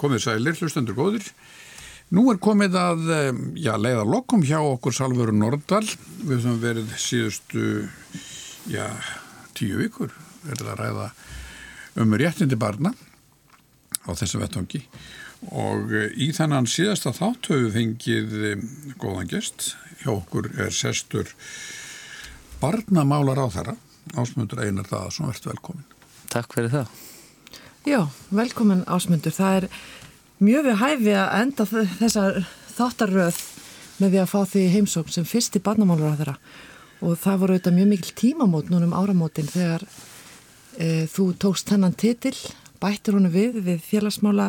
komið sælir, hlustendur góður. Nú er komið að já, leiða lokum hjá okkur Salvöru Nordal. Við höfum verið síðustu já, tíu vikur verið að ræða um réttindi barna á þessu vettangi og í þennan síðasta þátt höfum við fengið góðan gest. Hjá okkur er sestur barnamálar á þeirra. Ásmundur Einar Daðarsson, verðt velkomin. Takk fyrir það. Já, velkomin Ásmundur. Það er mjög við hæfi að enda þessa þáttarröð með því að fá því heimsókn sem fyrsti barnamálur á þeirra og það voru auðvitað mjög mikil tímamót núnum áramótin þegar e, þú tókst hennan titil, bættir honu við við félagsmála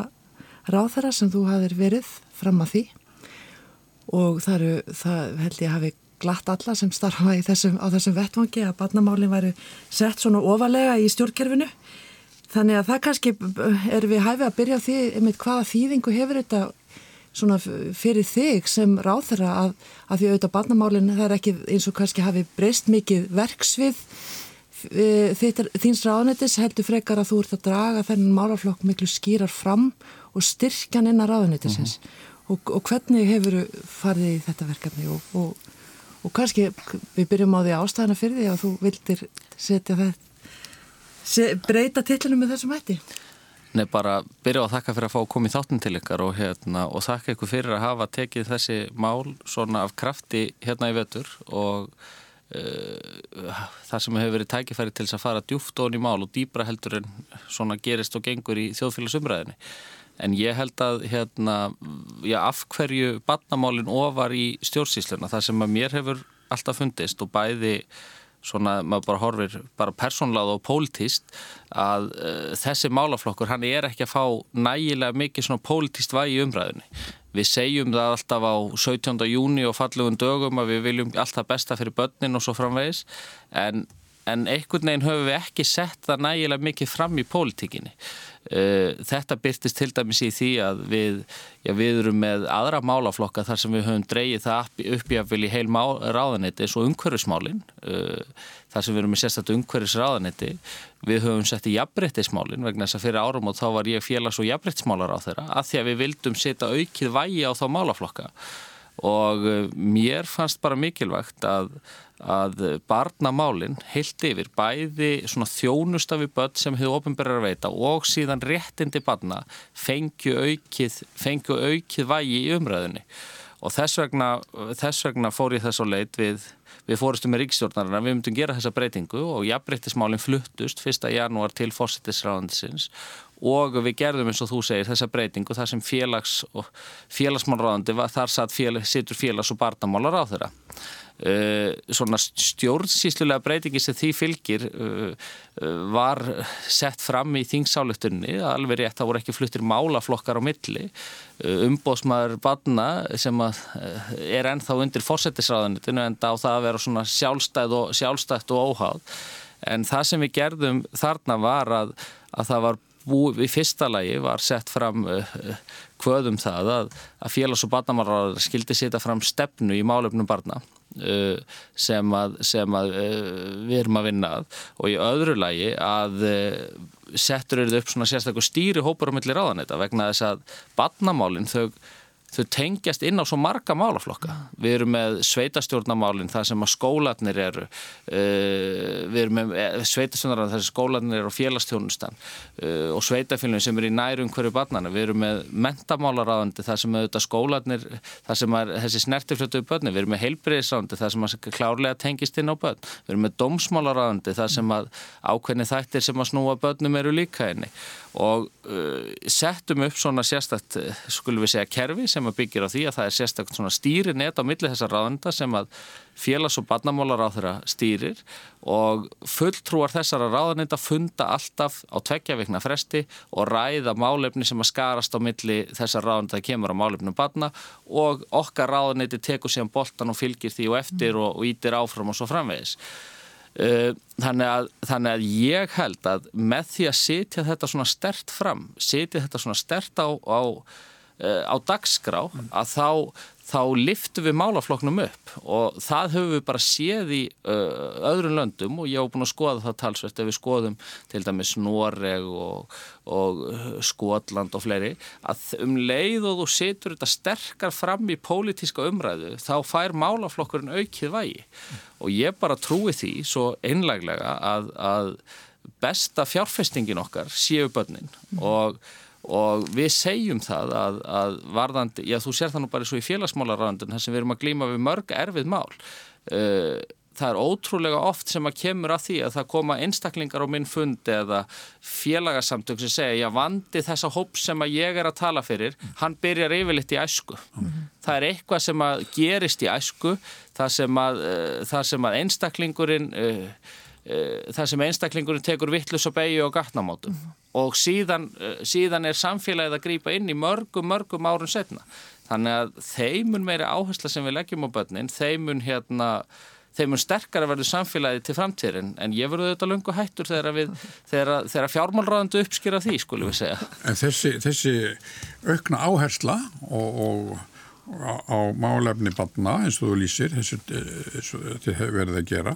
ráþara sem þú hafðir verið fram að því. Og það, eru, það held ég hafi glatt alla sem starfa þessum, á þessum vettvangi að barnamálinn væri sett svona ofalega í stjórnkerfinu Þannig að það kannski er við hæfið að byrja því með hvaða þýðingu hefur þetta svona fyrir þig sem ráð þeirra að, að því auðvitað barnamálinn það er ekki eins og kannski hafi breyst mikið verksvið þýns ráðnetis heldur frekar að þú ert að draga þennan málaflokk miklu skýrar fram og styrkjan inn að ráðnetisins mm -hmm. og, og hvernig hefur farið í þetta verkefni og, og, og kannski við byrjum á því ástæðana fyrir því að þú vildir setja þetta breyta tillinu með þessum hætti? Nei, bara byrja að þakka fyrir að fá að koma í þáttin til ykkar og, hérna, og þakka ykkur fyrir að hafa tekið þessi mál svona af krafti hérna í vetur og uh, það sem hefur verið tækifæri til þess að fara djúft ón í mál og dýbra heldur en svona gerist og gengur í þjóðfélagsumræðinni. En ég held að hérna, já, af hverju badnamálinn ofar í stjórnsýsluna, það sem að mér hefur alltaf fundist og bæði svona maður bara horfir bara persónláð og pólitíst að uh, þessi málaflokkur hann er ekki að fá nægilega mikið svona pólitíst vægi umræðinni. Við segjum það alltaf á 17. júni og fallugum dögum að við viljum alltaf besta fyrir börnin og svo framvegis en, en einhvern veginn höfum við ekki sett það nægilega mikið fram í pólitíkinni. Uh, þetta byrtist til dæmis í því að við, já, við erum með aðra málaflokka þar sem við höfum dreyið það upp í að vilja heil ráðanetti eins og umhverfismálin uh, þar sem við erum með sérstaklega umhverfisráðanetti við höfum sett í jafnbrettismálin vegna þess að fyrir árum og þá var ég félags- og jafnbrettismálar á þeirra að því að við vildum setja aukið vægi á þá málaflokka og uh, mér fannst bara mikilvægt að að barnamálinn heilt yfir bæði svona þjónusta við börn sem hefur ofinberðar að veita og síðan réttindi barna fengju aukið, fengju aukið vægi í umræðinni og þess vegna, þess vegna fór ég þess á leit við, við fóristum með ríkstjórnarna við myndum gera þessa breytingu og jafnbreytismálinn fluttust 1. janúar til fórsettisræðandisins og við gerðum eins og þú segir þessa breytingu þar sem félags félagsmálráðandi þar satt félag, situr félags og barnamálar á þeirra svona stjórnsýslulega breytingi sem því fylgir uh, uh, var sett fram í þingsálutunni, alveg rétt það voru ekki fluttir málaflokkar á milli. Umbóðsmaður badna sem er ennþá undir fórsetisræðanitinu en þá það að vera svona sjálfstæð og, sjálfstætt og óháð. En það sem við gerðum þarna var að, að það var búið í fyrsta lagi var sett fram hvöðum það að, að félags- og badnamárar skildi setja fram stefnu í málefnum barna sem að, sem að uh, við erum að vinna að. Og í öðru lagi að uh, settur eru þau upp svona sérstaklega stýri hópar á milli ráðanetta vegna þess að badnamálinn þau þau tengjast inn á svo marga málaflokka. Við erum með sveitastjórnamálinn þar sem að skólanir eru, uh, við erum með eh, sveitastjórnarinn þar sem skólanir eru á félagstjónustan uh, og sveitafélagin sem er í nærum hverju barnana. Við erum með mentamálaráðandi þar sem auðvitað skólanir, þar sem er þessi snertiflötuðu börni. Við erum með heilbriðisráðandi þar sem að klárlega tengist inn á börn. Við erum með dómsmálaráðandi þar sem að ákveðni þættir sem að snúa börnum eru líka henni og settum upp svona sérstakt, skulum við segja, kerfi sem að byggja á því að það er sérstakt svona stýrinet á milli þessar ráðenda sem að félags- og barnamálar á þeirra stýrir og fulltrúar þessara ráðanenda funda alltaf á tveggjavikna fresti og ræða málefni sem að skarast á milli þessar ráðanenda kemur á málefnum barna og okkar ráðanendi tekur síðan boltan og fylgir því og eftir og, og ítir áfram og svo framvegis. Uh, þannig að, þannig að ég held að með því að setja þetta svona stert fram, setja þetta svona stert á, á á dagskrá að þá þá liftum við málafloknum upp og það höfum við bara séð í uh, öðrum löndum og ég hef búin að skoða það talsvert ef við skoðum til dæmis Noreg og, og Skotland og fleiri að um leið og þú setur þetta sterkar fram í pólitíska umræðu þá fær málaflokkurinn aukið vægi. Og ég bara trúi því svo einlæglega að, að besta fjárfestingin okkar séu börnin og og við segjum það að, að varðandi, já þú sér það nú bara svo í félagsmálarrandun þar sem við erum að glýma við mörg erfið mál uh, það er ótrúlega oft sem að kemur að því að það koma einstaklingar á minn fundi eða félagasamtök sem segja já vandi þessa hóp sem að ég er að tala fyrir hann byrjar yfirleitt í æsku mm -hmm. það er eitthvað sem að gerist í æsku það sem að, uh, það sem að einstaklingurinn uh, þar sem einstaklingurinn tekur vittlus og beigju og gatnamátum mm og síðan, eh, síðan er samfélagið að grýpa inn í mörgum, mörgum árun setna. Þannig að þeimun meiri áhersla sem við leggjum á börnin, þeimun hérna þeimur sterkar að verður samfélagið til framtíðin en ég verður auðvitað lungu hættur þegar, við, þegar, þegar fjármálræðandu uppskýra því, skulum við segja. En þessi, þessi aukna áhersla og, og á, á málefni barna eins og þú lýsir, þessu þetta hefur verið að gera,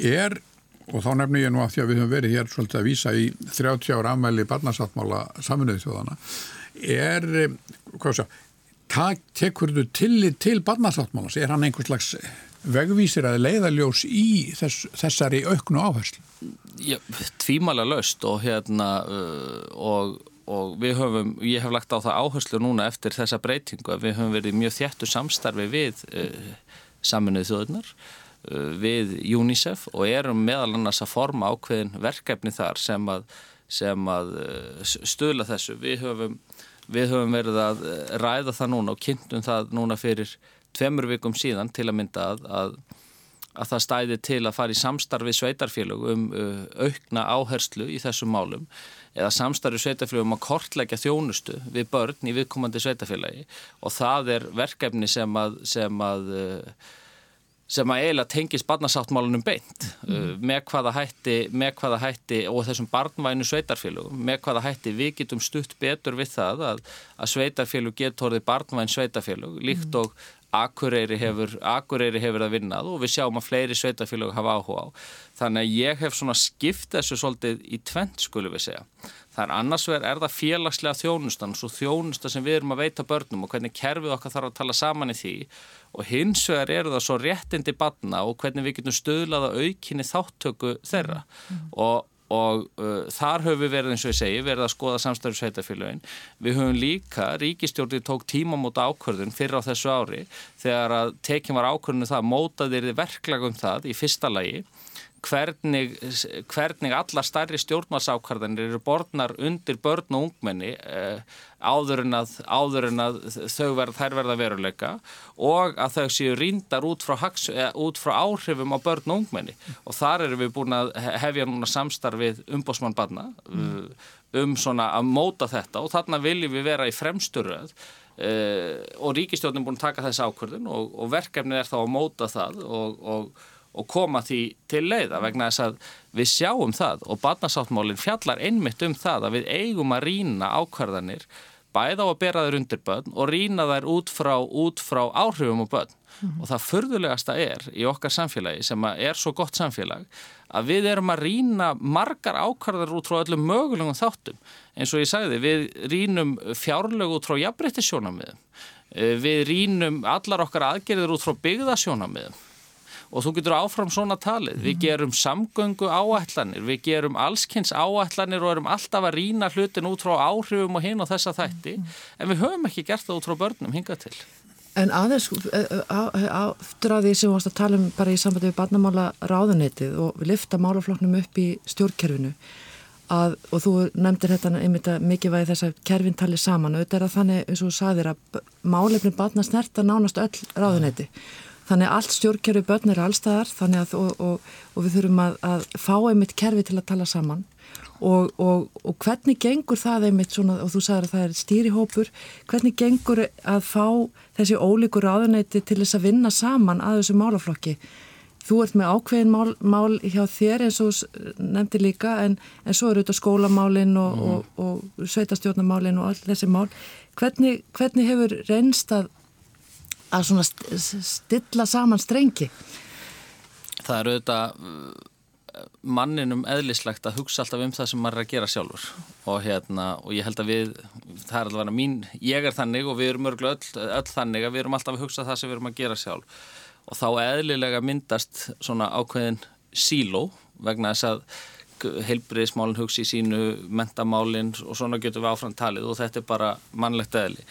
er og þá nefnir ég nú að því að við höfum verið hér svolítið að vísa í 30 ára afmæli barnasáttmála saminuðið þjóðana er, eh, hvað svo tekur þú tillit til barnasáttmálas er hann einhvers slags vegvísir að leiðaljós í þess, þessari auknu áherslu? Já, tvímala löst og hérna uh, og, og við höfum, ég hef lagt á það áherslu núna eftir þessa breytingu að við höfum verið mjög þjættu samstarfi við uh, saminuðið þjóðunar Uh, við UNICEF og erum meðal annars að forma ákveðin verkefni þar sem að, sem að uh, stöla þessu. Við höfum, við höfum verið að uh, ræða það núna og kynntum það núna fyrir tveimur vikum síðan til að mynda að, að, að það stæði til að fara í samstarfi sveitarfélög um aukna áherslu í þessum málum eða samstarfi sveitarfélög um að kortleggja þjónustu við börn í viðkomandi sveitarfélagi og það er verkefni sem að, sem sem að eiginlega tengis barnasáttmálunum beint mm. með, hvaða hætti, með hvaða hætti og þessum barnvænu sveitarfélugum með hvaða hætti við getum stutt betur við það að, að sveitarfélug getur orðið barnvæn sveitarfélug líkt mm. og Akureyri hefur, Akureyri hefur að vinnað og við sjáum að fleiri sveitafélög hafa áhuga á. Þannig að ég hef svona skipt þessu svolítið í tvent skulum við segja. Það er annars vegar er það félagslega þjónustan, svo þjónusta sem við erum að veita börnum og hvernig kerfið okkar þarf að tala saman í því og hins vegar eru það svo réttindi badna og hvernig við getum stöðlaða aukinni þáttöku þeirra mm. og, og uh, þar höfum við verið eins og ég segi, verið að skoða samstæðu sveitafélagin. Við höfum líka, ríkistjórnir tók tíma móta ákvörðun fyrir á þessu ári þegar að tekjum var ákvörðinu um það, mótaðir verklagum það í fyrsta lagi hvernig, hvernig alla starri stjórnarsákarðanir eru borðnar undir börn og ungmenni eh, áður en að, áður en að verð, þær verða veruleika og að þau séu ríndar út frá, haks, eh, út frá áhrifum á börn og ungmenni og þar eru við búin að hefja núna samstarfið umbósmann barna mm. um svona að móta þetta og þarna viljum við vera í fremsturöð eh, og ríkistjórnum búin að taka þessi ákvörðun og, og verkefnið er þá að móta það og, og og koma því til leiða vegna þess að við sjáum það og barnasáttmálinn fjallar einmitt um það að við eigum að rína ákvarðanir bæða á að bera þær undir börn og rína þær út frá, út frá áhrifum og börn. Mm -hmm. og það förðulegasta er í okkar samfélagi sem er svo gott samfélag að við erum að rína margar ákvarðar út frá öllum mögulegum þáttum. Eins og ég sagði við rínum fjárlög út frá jafnbryttisjónamiðum eh, við rínum allar okkar aðgerðir út frá byggðasjónamiðum og þú getur áfram svona talið. Við mhm. gerum samgöngu áætlanir, við gerum allskynns áætlanir og erum alltaf að rína hlutin út frá áhrifum og hinn og þessa þætti mhm. en við höfum ekki gert það út frá börnum hingað til. En aðeins aftur að því sem við varst að tala um bara í sambandi við barnamála ráðunetið og við lifta málafloknum upp í stjórnkerfinu að, og þú nefndir þetta einmitt að mikið væði þess að kerfin tali saman þetta er að þannig eins og þú sagðir að málefnin barna snerta nánast öll ráðuneti Þannig að allt stjórnkerfi börn er allstaðar að, og, og, og við þurfum að, að fá einmitt kerfi til að tala saman og, og hvernig gengur það einmitt svona og þú sagður að það er stýrihópur, hvernig gengur að fá þessi ólíkur áðunæti til þess að vinna saman að þessu málaflokki þú ert með ákveðin mál, mál hjá þér eins og nefndi líka en, en svo eru þetta skólamálin og, mm. og, og sveitastjórnamálin og all þessi mál. Hvernig, hvernig hefur reynst að, að stilla saman strengi? Það eru auðvitað manninum eðlislegt að hugsa alltaf um það sem maður er að gera sjálfur. Og, hérna, og ég held að við, það er alveg mín, ég er þannig og við erum örglu öll, öll þannig að við erum alltaf að hugsa það sem við erum að gera sjálf. Og þá eðlilega myndast svona ákveðin síló vegna þess að heilbriðismálinn hugsi í sínu mentamálinn og svona getur við áfram talið og þetta er bara mannlegt eðli.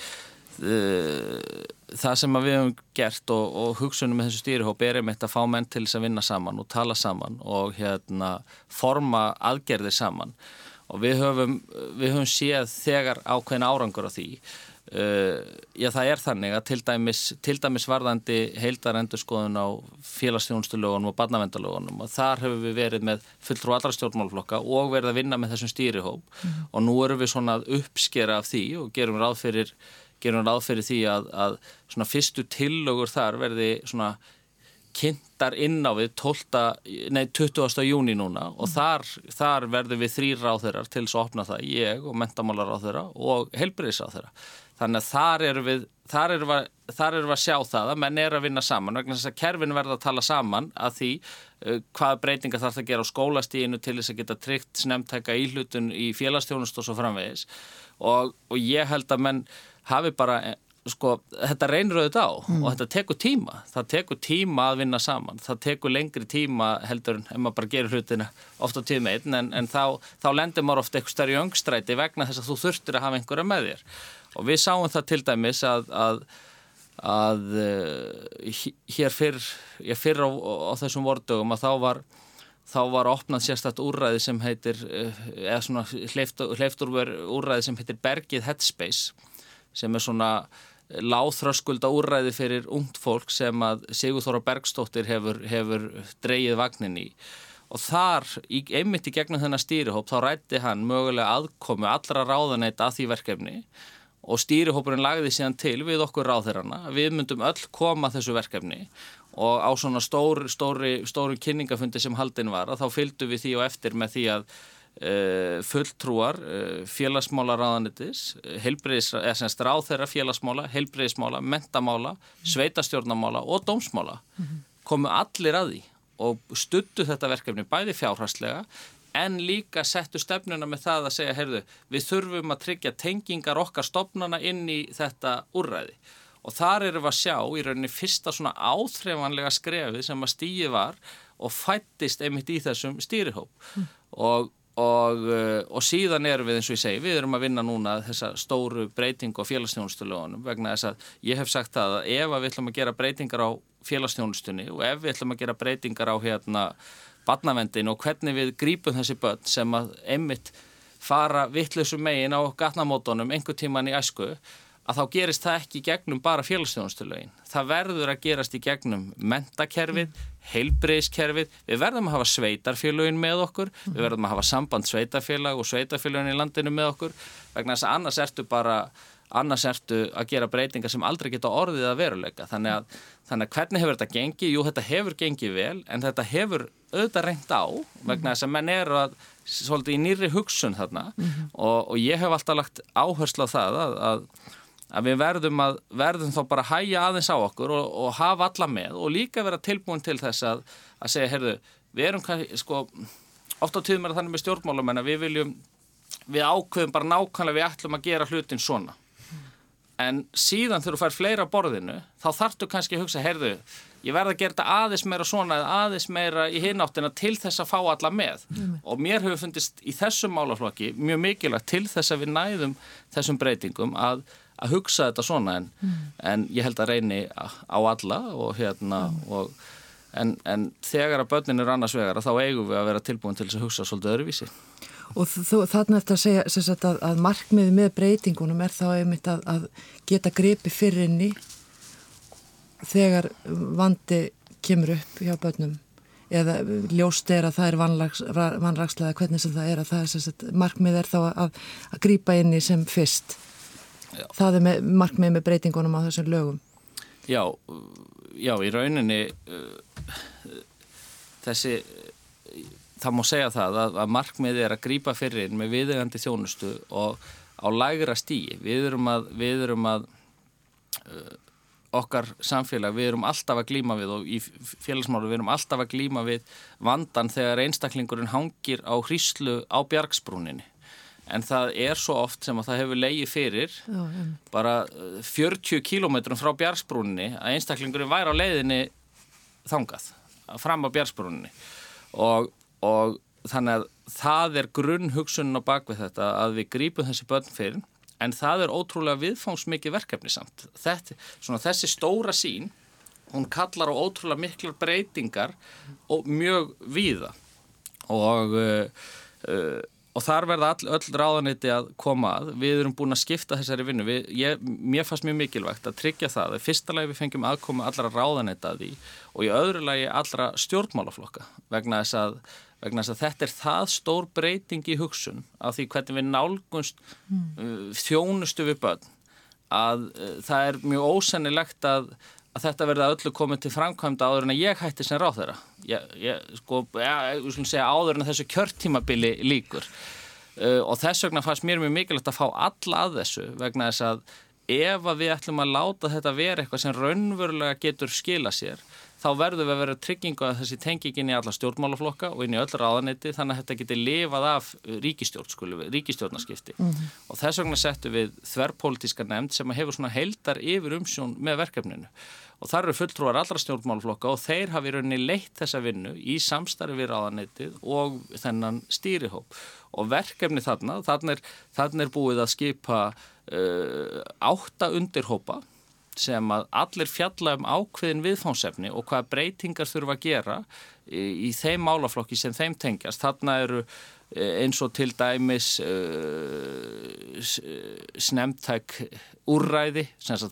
Það sem við hefum gert og, og hugsunum með þessu stýrihóp er einmitt að fá menn til þess að vinna saman og tala saman og hérna forma aðgerðir saman. Og við höfum, við höfum séð þegar ákveðin árangur á því. Uh, já það er þannig að til dæmis, til dæmis varðandi heildar endurskoðun á félagsstjónstulögunum og barnavendalögunum og þar höfum við verið með fulltrú allra stjórnmálflokka og verið að vinna með þessum stýrihóp. Mm. og nú erum við svona uppskera af því og gerum ráð fyrir gerum ráð fyrir því að, að svona fyrstu tillögur þar verði svona kynntar inn á við 12, nei, 20. júni núna og mm. þar, þar verður við þrýr ráþeirar til þess að opna það, ég og mentamálar ráþeira og helbriðis ráþeira. Þannig að þar eru við, þar eru við, þar eru við að sjá það að menn er að vinna saman vegna þess að kerfin verða að tala saman að því uh, hvaða breytinga þarf það að gera á skólastíinu til þess að geta tryggt snemtækka íhlutun í félagstjónust og svo framvegis og, og ég held að menn hafi bara, eh, sko, þetta reynir auðvitað á mm. og þetta tekur tíma. Það tekur tíma að vinna saman. Það tekur lengri tíma heldur en maður bara gerir hlutina ofta tíma einn en, en þá, þá lendir maður ofta eitthvað stærri öngstræti vegna þess að þú þurftir að hafa einhverja með þér. Og við sáum það til dæmis að, að að uh, hér fyrr, fyrr á, á þessum vordögum að þá var þá var opnað sérstætt úrræði sem heitir uh, eða svona hleyftur úrræði sem heitir Bergið Headspace sem er svona láþröskulda úrræði fyrir ungt fólk sem að Sigurþóra Bergstóttir hefur, hefur dreyið vagnin í. Og þar, einmitt í gegnum þennan stýrihóp, þá rætti hann mögulega aðkomi allra ráðanætt að því verkefni og stýrihópurinn lagði síðan til við okkur ráðherrana við myndum öll koma þessu verkefni og á svona stóri, stóri, stóri kynningafundi sem haldin var að þá fylgdu við því og eftir með því að Uh, fulltrúar uh, félagsmálaráðanitis eða semst ráð þeirra félagsmála heilbreyðismála, mentamála sveitastjórnamála og dómsmála -hmm. komu allir að því og stuttu þetta verkefni bæði fjárhagslega en líka settu stefnuna með það að segja, heyrðu, við þurfum að tryggja tengingar okkar stopnana inn í þetta úrræði og þar erum við að sjá í rauninni fyrsta svona áþreifanlega skrefið sem að stíði var og fættist einmitt í þessum stýrihóp mm. og Og, eh, og síðan erum við eins og ég segi, við erum að vinna núna þessa stóru breytingu á félagsstjónustulögunum vegna þess að ég hef sagt það að ef við ætlum að gera breytingar á félagsstjónustunni og ef við ætlum að gera breytingar á hérna barnavendin og hvernig við grípum þessi börn sem að einmitt fara vittlausum megin á gatnamótonum einhver tíman í æsku að þá gerist það ekki gegnum bara félagsstjónustulögin. Það verður að gerast í gegnum mentakerfið, heilbreyðskerfið, við verðum að hafa sveitarfélögin með okkur, við verðum að hafa samband sveitarfélag og sveitarfélögin í landinu með okkur, vegna þess að annars ertu bara, annars ertu að gera breytingar sem aldrei geta orðið að veruleika. Þannig að, þannig að hvernig hefur þetta gengið? Jú, þetta hefur gengið vel, en þetta hefur auðvitað reynd á, vegna þess að menn eru að svolítið í nýri hugsun þarna mm -hmm. og, og ég hef alltaf lagt áherslu á það að, að að við verðum, að, verðum þá bara að hæja aðeins á okkur og, og hafa alla með og líka vera tilbúin til þess að, að segja, heyrðu, við erum sko, ofta tíðum er þannig með stjórnmálum en við viljum, við ákveðum bara nákvæmlega við ætlum að gera hlutin svona en síðan þegar þú fær fleira borðinu þá þartu kannski að hugsa, heyrðu ég verða að gera þetta aðeins meira svona eða aðeins meira í hináttina til þess að fá alla með mm. og mér hefur fundist í þessum málaflokki mjög mikilvægt til þess að við næðum þessum breytingum að að hugsa þetta svona en, mm. en ég held að reyni á alla og hérna mm. og, en, en þegar að börnin er annars vegar þá eigum við að vera tilbúin til þess að hugsa svolítið öðruvísi. Og þarna eftir að segja sagt, að, að markmiði með breytingunum er þá einmitt að, að geta grepi fyririnni þegar vandi kemur upp hjá börnum eða ljóst er að það er vanrakslega hvernig sem það er að það er sagt, markmið er þá að, að grípa inni sem fyrst Já. Það er með, markmið með breytingunum á þessum lögum. Já, já í rauninni uh, þessi það má segja það að, að markmiði er að grýpa fyrir með viðegandi þjónustu og á lægra stíi við erum að, við erum að uh, okkar samfélag, við erum alltaf að glýma við og í félagsmálu við erum alltaf að glýma við vandan þegar einstaklingurinn hangir á hríslu á bjargsbrúninni. En það er svo oft sem að það hefur leiði fyrir Já, bara 40 kílómetrum frá bjargsbrúninni að einstaklingurinn væri á leiðinni þangað, fram á bjargsbrúninni. Og og þannig að það er grunn hugsunin á bakvið þetta að við grípum þessi börn fyrir en það er ótrúlega viðfámsmikið verkefni samt. Þetta, svona, þessi stóra sín, hún kallar á ótrúlega miklar breytingar og mjög víða og, uh, og þar verða all, öll ráðaniti að koma að. Við erum búin að skipta þessari vinnu. Við, ég, mér fannst mjög mikilvægt að tryggja það að fyrsta lagi við fengjum aðkoma allra ráðanita að því og í öðru lagi allra stjórnmálaflokka vegna þess að vegna þess að þetta er það stór breyting í hugsun af því hvernig við nálgunst mm. uh, þjónustu við börn að uh, það er mjög ósennilegt að, að þetta verði að öllu komið til framkvæmda áður en að ég hætti sem ráð þeirra ég, ég, sko, ég segja áður en að þessu kjörtímabili líkur uh, og þess vegna fannst mér mjög mikilvægt að fá alla að þessu vegna þess að ef að við ætlum að láta þetta vera eitthvað sem raunverulega getur skila sér þá verður við að vera tryggingu að þessi tengingin í alla stjórnmálaflokka og inn í öll ráðanetti þannig að þetta getur lifað af ríkistjórn, skulum við, ríkistjórnarskipti mm -hmm. og þess vegna settum við þverrpolítiska nefnd sem hefur svona heldar yfir umsjón með verkefninu. Og þar eru fulltrúar allra stjórnmálaflokka og þeir hafi rauninni leitt þessa vinnu í samstarfi við ráðanettið og þennan stýrihóp. Og verkefni þarna, þarna er, þarna er búið að skipa uh, átta undirhópa sem að allir fjalla um ákveðin viðfánsefni og hvaða breytingar þurfa að gera í, í þeim málaflokki sem þeim tengjast. Þarna eru e, eins og til dæmis uh, snemtæk úrræði,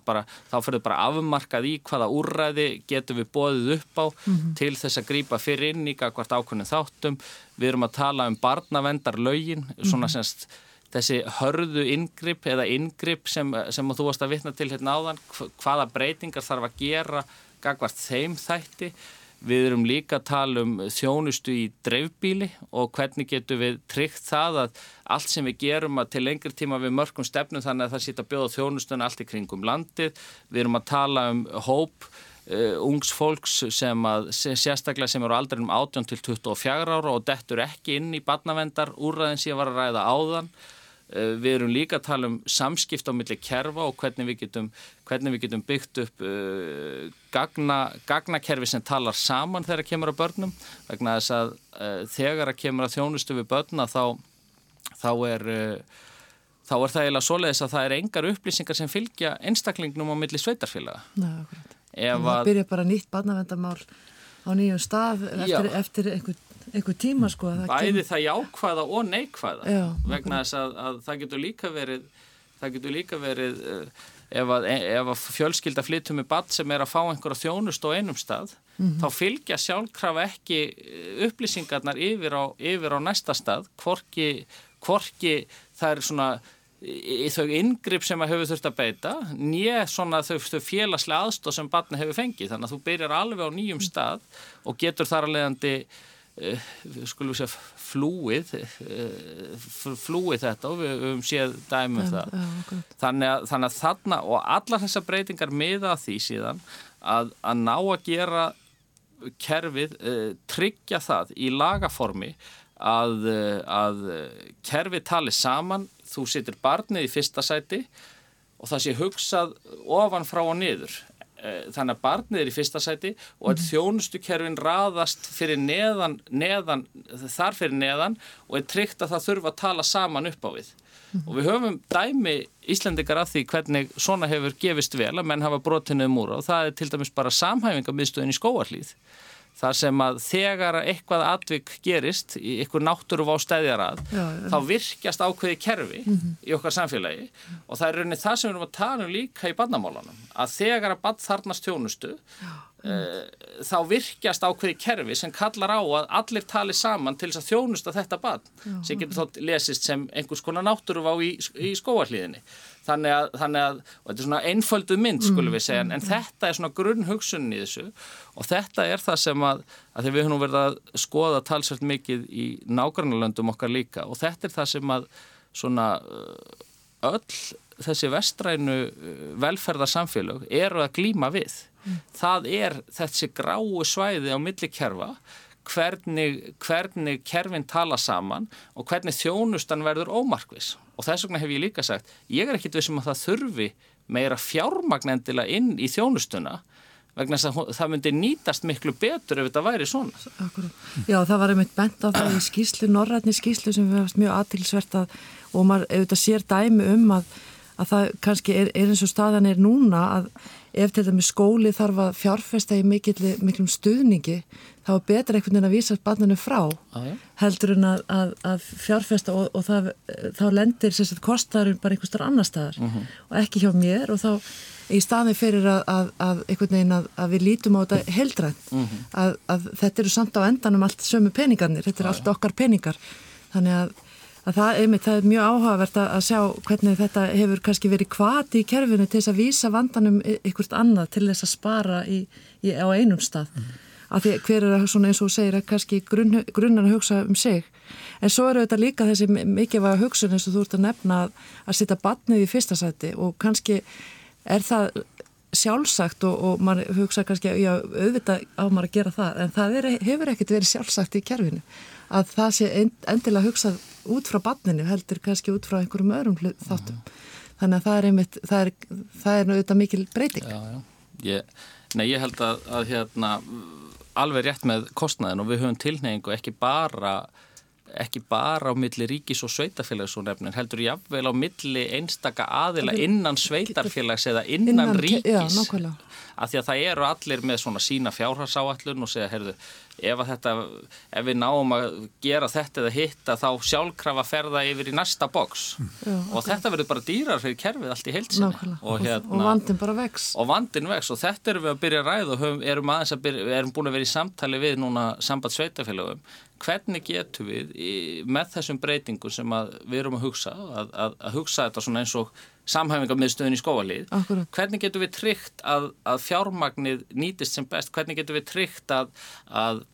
bara, þá fyrir bara afmarkað í hvaða úrræði getum við bóðið upp á mm -hmm. til þess að grýpa fyrir inn í hvert ákveðin þáttum. Við erum að tala um barnavendar lögin, svona mm -hmm. semst þessi hörðu yngripp eða yngripp sem, sem þú varst að vitna til hérna áðan, hvaða breytingar þarf að gera gagvart þeim þætti. Við erum líka að tala um þjónustu í dreifbíli og hvernig getur við tryggt það að allt sem við gerum að til lengri tíma við mörgum stefnum þannig að það sýta að bjóða þjónustun allt í kringum landið. Við erum að tala um hóp uh, ungs fólks sem að sérstaklega sem eru aldrei um 18 til 24 ára og dettur ekki inn í barnavendar úrraðin sem ég var að ræða áðan. Eh, við erum líka að tala um samskipt á milli kerfa og hvernig við getum, hvernig við getum byggt upp uh, gagna, gagnakerfi sem talar saman þegar það kemur að börnum. Vegna þess að uh, þegar það kemur að þjónustu við börna þá, þá er uh, þá er það eiginlega svoleiðis að það er engar upplýsingar sem fylgja einstaklingnum á milli sveitarfélaga. Ná, það byrja bara nýtt barnavendamál á nýjum stað eftir, eftir einhvern einhver tíma sko Bæði kem... það jákvæða og neikvæða Já, vegna þess að, að það getur líka verið það getur líka verið uh, ef að, ef að fjölskylda flyttum með badd sem er að fá einhverja þjónust á einum stað mm -hmm. þá fylgja sjálfkrafa ekki eh, upplýsingarnar yfir á, yfir á næsta stað hvorki, hvorki það er svona í þau yngripp sem að hefur þurft að beita nýja svona þau, þau félagslega aðstóð sem barni hefur fengið þannig að þú byrjar alveg á nýjum stað og getur þar að leiðandi skulum við segja flúið eh, flúið þetta og við höfum séð dæmum ja, það. þannig, að, þannig að þarna og allar þessar breytingar miða því síðan að, að ná að gera kerfið uh, tryggja það í lagaformi að, að kerfið tali saman þú situr barnið í fyrsta sæti og það sé hugsað ofan frá og niður. Eh, þannig að barnið er í fyrsta sæti og að mhm. þjónustukerfin raðast fyrir neðan, neðan þar fyrir neðan og er tryggt að það þurfa að tala saman upp á við og við höfum dæmi Íslandikar af því hvernig svona hefur gefist vel að menn hafa brotinu um úr og það er til dæmis bara samhæfingamíðstöðin í skóarlýð þar sem að þegar eitthvað atvik gerist í ykkur náttúru á stæðjarað þá virkjast ákveði kerfi mm -hmm. í okkar samfélagi. Og það er rauninni það sem við erum að tala um líka í bannamálanum að þegar að bann þarnast tjónustu uh, þá virkjast ákveði kerfi sem kallar á að allir tali saman til þess að þjónusta þetta barn Já, sem getur þátt lesist sem einhvers konar náttúruvá í, í skóarlíðinni þannig að, þannig að, þetta er svona einföldu mynd skulum við segja, en, en þetta er svona grunn hugsunin í þessu. Og þetta er það sem að, að við höfum verið að skoða talsvært mikið í nágrannalöndum okkar líka. Og þetta er það sem að svona öll þessi vestrænu uh, velferðarsamfélög eru að glýma við. Mm. Það er þessi gráu svæði á millikerfa hvernig, hvernig kerfin tala saman og hvernig þjónustan verður ómarkvis. Og þess vegna hef ég líka sagt, ég er ekkit vissum að það þurfi meira fjármagnendilega inn í þjónustuna vegna þess að það myndi nýtast miklu betur ef þetta væri svona. Akkurat. Já, það var einmitt bent á það í skýslu, norrætni skýslu sem við hefast mjög aðtilsvert að og maður auðvitað sér dæmi um að að það kannski er, er eins og staðan er núna að ef til dæmi skóli þarf að fjárfesta í mikill, miklum stuðningi þá er betra einhvern veginn að vísa barninu frá ah, heldur en að, að, að fjárfesta og, og það, þá lendir sérstaklega kostarinn bara einhver starf annar staðar uh mhm. -huh. og ekki hjá mér og þá í staði fyrir að, að einhvern veginn að við lítum á þetta heldrænt uh mhm. -huh. að þetta eru samt á endanum allt sömu peningarnir, þetta er ah, allt okkar peningar þannig að að það, einmitt, það er mjög áhugavert að sjá hvernig þetta hefur kannski verið kvati í kerfinu til þess að vísa vandanum ykkurt annað til þess að spara í, í, á einum stað. Mm. Af því hver er svona eins og segir að kannski grunn, grunnan að hugsa um sig. En svo eru þetta líka þessi mikilvæga hugsun eins og þú ert að nefna að, að setja batnið í fyrsta sæti og kannski er það sjálfsagt og, og maður hugsa kannski að auðvitað á maður að gera það en það er, hefur ekkert verið sjálfsagt í kerfinu að það sé endilega hugsað út frá banninu heldur kannski út frá einhverjum öðrum þáttum. Mm. Þannig að það er einmitt, það er, það er náttúrulega mikil breyting. Já, já. Ég, nei, ég held að, að hérna, alveg rétt með kostnæðin og við höfum tilneyingu ekki bara ekki bara á milli ríkis og sveitafélags og nefnir, heldur jáfnveil á milli einstaka aðila innan sveitarfélags eða innan, innan ríkis. já, að því að það eru allir með svona sína fjárharsáallun og segja, heyrðu, ef, þetta, ef við náum að gera þetta eða hitta þá sjálfkrafa ferða yfir í næsta boks Já, og okay. þetta verður bara dýrar fyrir kerfið allt í heilsinni og, hérna, og vandin bara vex. Og vandin vex. Og þetta erum við að byrja að ræða og höfum, erum, að byrja, erum búin að vera í samtali við núna samband sveitafélagum hvernig getum við í, með þessum breytingum sem við erum að hugsa að, að, að hugsa þetta svona eins og samhæfingarmiðstöðun í skóvalið hvernig getum við tryggt að, að fjármagnið nýtist sem best? Hvernig getum við tryggt að, að,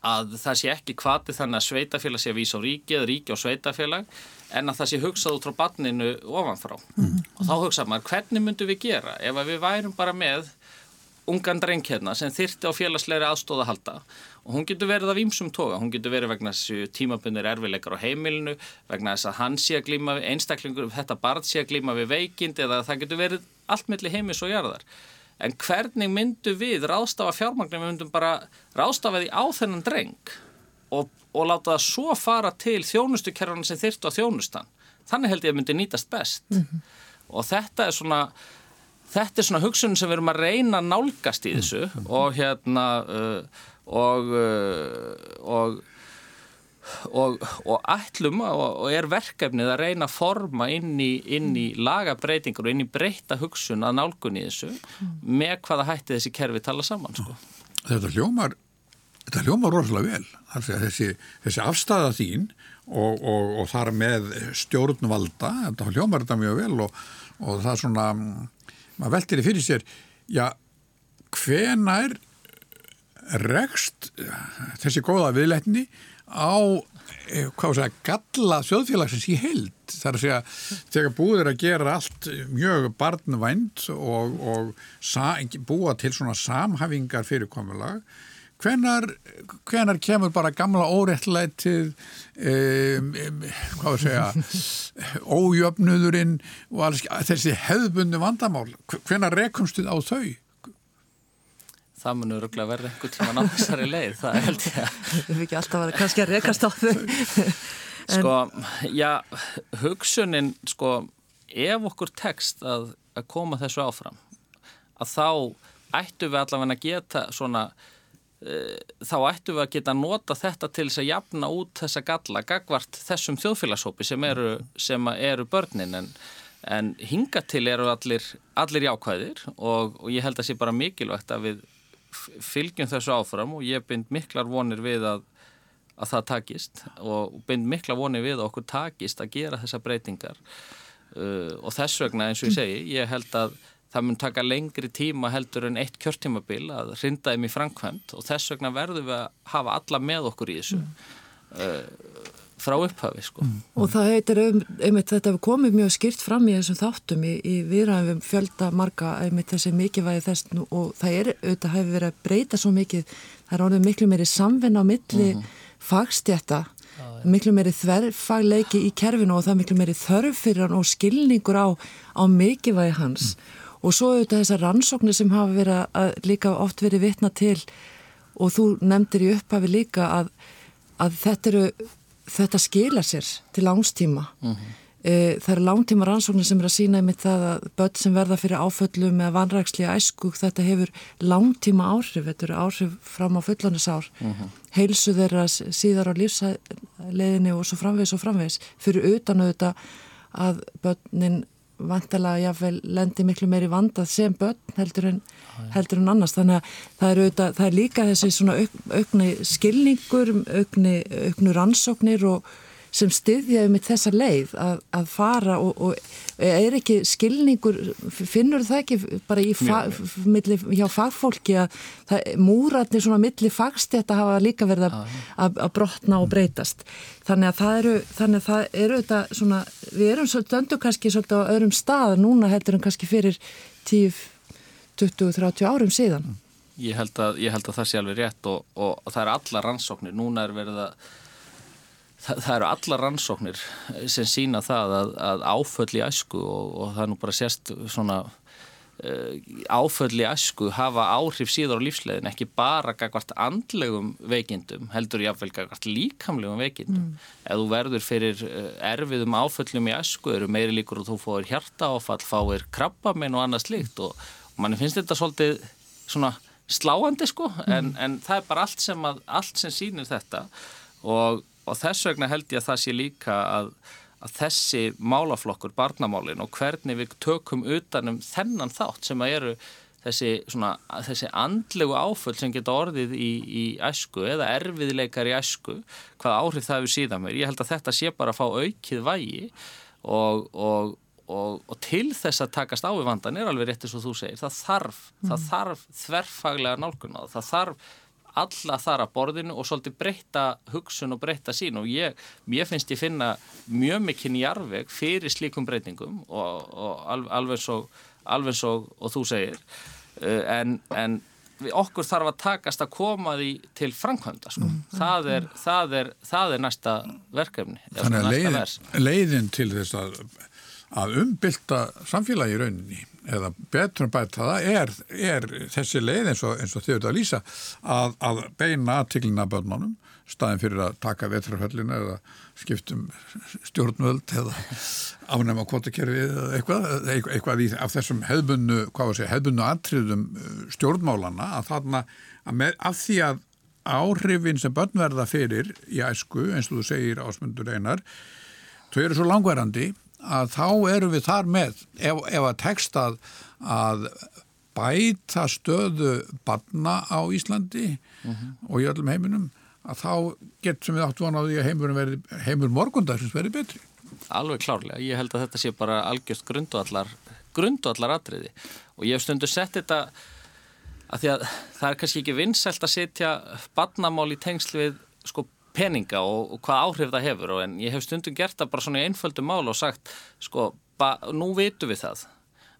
að það sé ekki kvati þannig að sveitafélag sé að vísa á ríki eða ríki á sveitafélag en að það sé hugsað út frá barninu ofanfrá? Mm. -hmm. og þá hugsaðum maður hvernig myndum við gera? Ef við værum bara með ungan dreng hérna sem þyrti á félagsleiri aðstóða halda. Og hún getur verið af ímsum toga, hún getur verið vegna þessu tímabundir erfileikar á heimilinu vegna þess að hann sé að glíma við einstaklingur, þetta barn sé að glíma við veikind eða það getur verið allt melli heimis og jarðar. En hvernig myndu við ráðstafa fjármagnum, við myndum bara ráðstafa því á þennan dreng og, og láta það svo fara til þjónustukerfana sem þyrtu á þjónustan þannig held ég að myndi nýtast best. Mm -hmm. og þetta er svona þetta er svona hugsun sem við erum að reyna að nálgast í þessu mm -hmm. og hérna uh, og, uh, og og, og ætlum og, og er verkefnið að reyna að forma inn í, inn í lagabreitingur og inn í breyta hugsun að nálgun í þessu mm. með hvaða hætti þessi kerfi tala saman sko. Þetta hljómar þetta hljómar rosalega vel þessi, þessi afstæða þín og, og þar með stjórnvalda þetta hljómar þetta mjög vel og það er svona maður veltir í fyrir sér já, hvenær rekst þessi góða viðletni á eh, segja, galla þjóðfélagsins í held þar að segja, þegar búið er að gera allt mjög barnvænt og, og búa til svona samhafingar fyrirkomulag hvenar, hvenar kemur bara gamla órettlætið um, um, hvað við segja ójöfnuðurinn og alls, þessi hefðbundu vandamál hvenar rekumstuð á þau? Það munur röglega verða einhvern tíma náttúrsari leið, það held ég að Við fikk ekki alltaf að vera kannski að rekast á þau Sko, já hugsunin, sko ef okkur tekst að, að koma þessu áfram að þá ættu við allavega að geta svona þá ættum við að geta nota þetta til þess að jafna út þessa galla gagvart þessum þjóðfélagshópi sem eru, sem eru börnin. En, en hinga til eru allir, allir jákvæðir og, og ég held að það sé bara mikilvægt að við fylgjum þessu áfram og ég bind miklar vonir við að, að það takist og bind miklar vonir við að okkur takist að gera þessa breytingar. Uh, og þess vegna eins og ég segi, ég held að það mun taka lengri tíma heldur en eitt kjörtímabil að rinda þeim í framkvæmt og þess vegna verðum við að hafa alla með okkur í þessu uh, frá upphafi sko. Mm. Og það heitir um, einmitt þetta hefur komið mjög skýrt fram í þessum þáttum í, í viðræðum fjölda marga einmitt þessi mikilvægi þess nú, og það er auðvitað hefur verið að breyta svo mikið það er orðið miklu meiri samvinna á milli mm -hmm. fagstjætta miklu meiri þverfagleiki í kerfinu og það er miklu meiri þörf fyrir hann og skilningur á, á mikilvægi hans mm. Og svo auðvitað þessar rannsóknir sem hafa verið að líka oft verið vitna til og þú nefndir í upphafi líka að, að þetta eru þetta skila sér til langstíma mhm. -huh. e, það eru langtíma rannsóknir sem er að sína einmitt það að börn sem verða fyrir áföllum eða vanræksli æskug þetta hefur langtíma áhrif þetta eru áhrif fram á fullonisár uh -huh. heilsu þeirra síðar á lífsleginni og svo framvegs og framvegs fyrir utan auðvitað að börnin vantilega jáfnveil lendi miklu meiri vandað sem börn heldur en, heldur en annars. Þannig að það er, auðvitað, það er líka þessi svona auk, aukni skilningur aukni, auknu rannsóknir og sem styðjaði með þessa leið að, að fara og, og er ekki skilningur, finnur það ekki bara í fag, milli, hjá fagfólki að múratni svona milli fagstjætt að hafa líka verið að, að, að brotna og breytast. Þannig að það eru, þannig að það eru þetta svona, við erum svolítið öndu kannski svolítið á öðrum stað núna heldur en kannski fyrir 10, 20, 30 árum síðan. Ég held að, ég held að það sé alveg rétt og, og það er alla rannsóknir, núna er verið að það, það eru alla rannsóknir sem sína það að, að áföll í æsku og, og það er nú bara sérst svona uh, áföll í æsku hafa áhrif síður á lífslegin ekki bara gagvart andlegum veikindum heldur jáfnveil gagvart líkamlegum veikindum. Mm. Ef þú verður fyrir uh, erfiðum áföllum í æsku eru meiri líkur og þú fóður hjartaáfall, fáir krabbamenn og annað slikt og, og manni finnst þetta svolítið svona sláandi sko mm. en, en það er bara allt sem, að, allt sem sýnir þetta og og þess vegna held ég að það sé líka að, að þessi málaflokkur, barnamálin og hvernig við tökum utanum þennan þátt sem að eru þessi, svona, þessi andlegu áföll sem geta orðið í, í æsku eða erfiðleikar í æsku, hvað áhrif það við síðan mér. Ég held að þetta sé bara að fá aukið vægi og, og, og, og til þess að takast á við vandan er alveg rétt eins og þú segir, það þarf, mm. það þarf þverfaglega nálgun á það, það þarf alla þar að borðinu og svolítið breyta hugsun og breyta sín og ég, ég finnst ég finna mjög mikinn jarveg fyrir slíkum breytingum og, og alveg svo alveg svo og þú segir uh, en, en okkur þarf að takast að koma því til framkvæmda sko. mm. það, er, það, er, það er næsta verkefni Þannig að leiðin, leiðin til þess að að umbylta samfélagi í rauninni eða betur bæta það er, er þessi leið eins og, eins og eru að lýsa að, að beina aðtiklina börnmánum staðin fyrir að taka vetraföllina eða skiptum stjórnvöld eða afnæma kvotakerfi eða eitthvað, eitthvað í, af þessum hefðbunnu, hvað var segja, hefðbunnu atriðum uh, stjórnmálana að þarna að með, af því að áhrifin sem börn verða fyrir í æsku eins og þú segir ásmundur einar þau eru svo langverandi að þá eru við þar með ef, ef að texta að, bæta stöðu barna á Íslandi uh mhm. -huh. og í öllum heiminum að þá getum við átt vonaði að heimur, verið, heimur morgundagsins verið betri. Alveg klárlega, ég held að þetta sé bara algjörst grunduallar grunduallar atriði og ég hef stundu sett þetta að því að það er kannski ekki vinnselt að setja barnamál í tengsl við sko peninga og, og hvað áhrif það hefur og en ég hef stundum gert það bara svona í einföldu mál og sagt sko, ba, nú vitum við það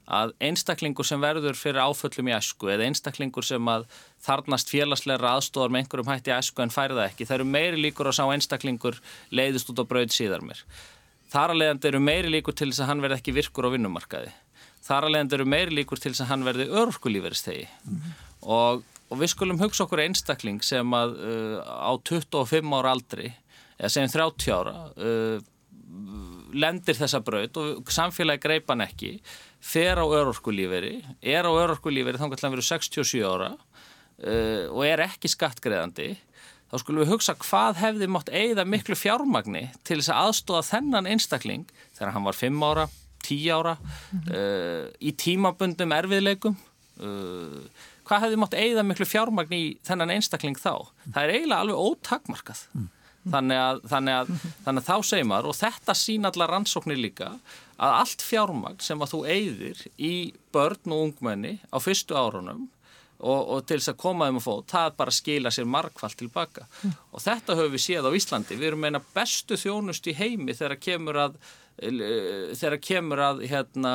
að einstaklingur sem verður fyrir áföllum í æsku eða einstaklingur sem að þarnast félagsleira aðstofar með einhverjum hætti í æsku en færða ekki, það eru meiri líkur að sá einstaklingur leiðist út á brauð síðar mér. Þar að leiðandi eru meiri líkur til þess að hann verði ekki virkur á vinnumarkaði. Þar að leiðandi eru meiri líkur til þess að hann verði örkulíveristegi mm -hmm. og og við skulum hugsa okkur einstakling sem að uh, á 25 ára aldri eða segjum 30 ára uh, lendir þessa braut og samfélagi greipan ekki fer á örorkulíferi er á örorkulíferi þá kannski hann verið 67 ára uh, og er ekki skattgreðandi þá skulum við hugsa hvað hefði mátt eigða miklu fjármagni til þess að aðstóða þennan einstakling þegar hann var 5 ára, 10 ára mm -hmm. í tímabundum erfiðleikum uh, hvað hefði mátt eigða miklu fjármagn í þennan einstakling þá? Það er eiginlega alveg ótakmarkað. Mm. Þannig að, þannig, að, þannig að þá segir maður og þetta sín allar rannsóknir líka að allt fjármagn sem að þú eigðir í börn og ungmenni á fyrstu árunum og, og til þess að koma þeim að fóð, það bara skila sér markvallt tilbaka mm. og þetta höfum við séð á Íslandi, við erum meina bestu þjónust í heimi þegar kemur að þegar kemur að hérna,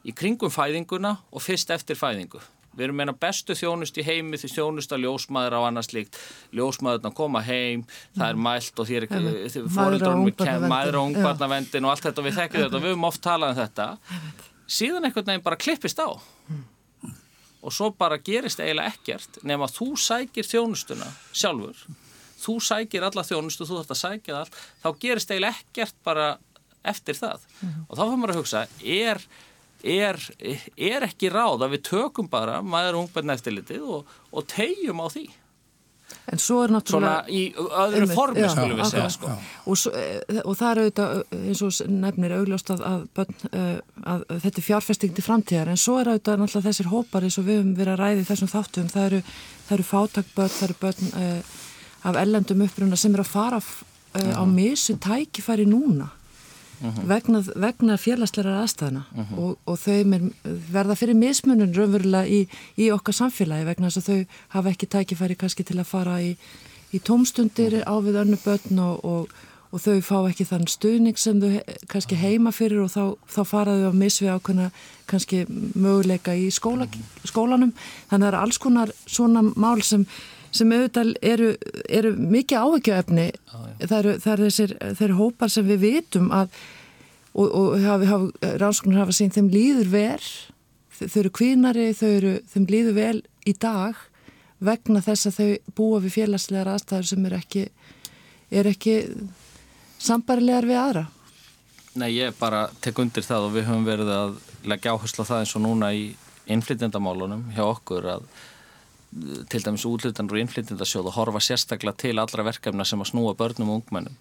í kringum fæðinguna og fyrst eftir fæðingu við erum meina bestu þjónust í heimi því þjónust að ljósmaður á annars líkt ljósmaðurna koma heim það er mælt og þér ekki maður og ungbarnavendin og allt þetta og við þekkjum þetta og við höfum oft talað um þetta. Síðan einhvern veginn bara klippist á. Og svo bara gerist eiginlega ekkert nema þú sækir þjónustuna sjálfur. Þú sækir alla þjónustu, þú þarfst að sækja allt. Þá gerist eiginlega ekkert bara eftir það. Mm. Og þá fyrir maður að hugsa er, er, er ekki ráð að við tökum bara maður og ungbenn eftirlitið og, og tegjum á því. En svo er náttúrulega... Svona í öðru formi, skulum við segja, sko. Og, svo, og það er auðvitað, eins og nefnir augljóst að, að, að, að þetta er fjárfesting til framtíðar, en svo er auðvitað náttúrulega þessir hópar eins og við höfum verið að ræði þessum þáttum, það eru, eru fátakböld, það eru börn uh, af ellendum uppruna sem eru að fara uh, á misu tækifæri núna uh mhm. -huh. vegna, vegna félagsleira aðstæðina uh mhm. -huh. og, og þau verða fyrir mismunum raunverulega í, í okkar samfélagi vegna þess að þau hafa ekki tækifæri kannski til að fara í, í tómstundir -huh. á við önnu börn og, og, og þau fá ekki þann stuðning sem þau kannski heima fyrir og þá, þá faraðu að misvi ákveðna kannski möguleika í skóla, skólanum þannig að það er alls konar svona mál sem sem auðvitað eru, eru mikið áveggjaefni það eru, það eru þessir, þessir hópar sem við vitum að og, og hafi, hafi, rannsóknir hafa sín þeim líður vel. Þau eru kvínari, þau eru þeim líður vel í dag vegna þess að þau búa við félagslegar aðstæður sem er ekki er ekki sambarilegar við aðra. Nei, ég bara tek undir það og við höfum verið að leggja áherslu á það eins og núna í innflytjandamálunum hjá okkur að til dæmis útlutanur og innflytjandasjóð og horfa sérstaklega til allra verkefna sem að snúa börnum og ungmennum.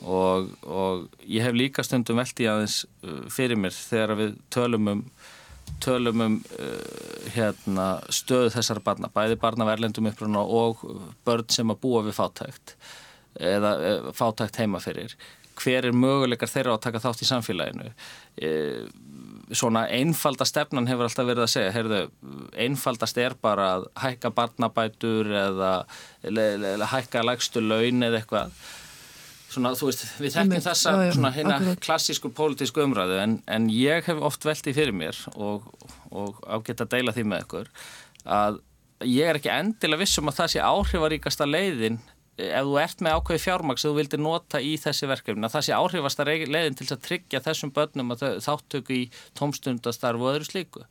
Og, og ég hef líka stundum veldi aðeins uh, fyrir mér þegar við tölum um, tölum um uh, hérna, stöðu þessara barna, bæði barna verlendum uppruna og börn sem að búa við fátækt eða uh, fátækt heima fyrir hver er möguleikar þeirra að taka þátt í samfélaginu? E, svona einfalda stefnan hefur alltaf verið að segja heyrðu, einfaldast er bara að hækka barnabætur eða, eða hækka lægstu laun eða eitthvað. Svona þú veist, við þekkjum þessa hérna klassísku pólitísku umræðu en, en ég hef oft veltið fyrir mér og, og ágætt að deila því með ykkur að ég er ekki endilega vissum að það sé áhrifaríkasta leiðin ef þú ert með ákveði fjármaks þú vildir nota í þessi verkefni að það sé áhrifast að leiðin til að tryggja þessum börnum að þáttöku í tómstundastarfu og öðru slíku.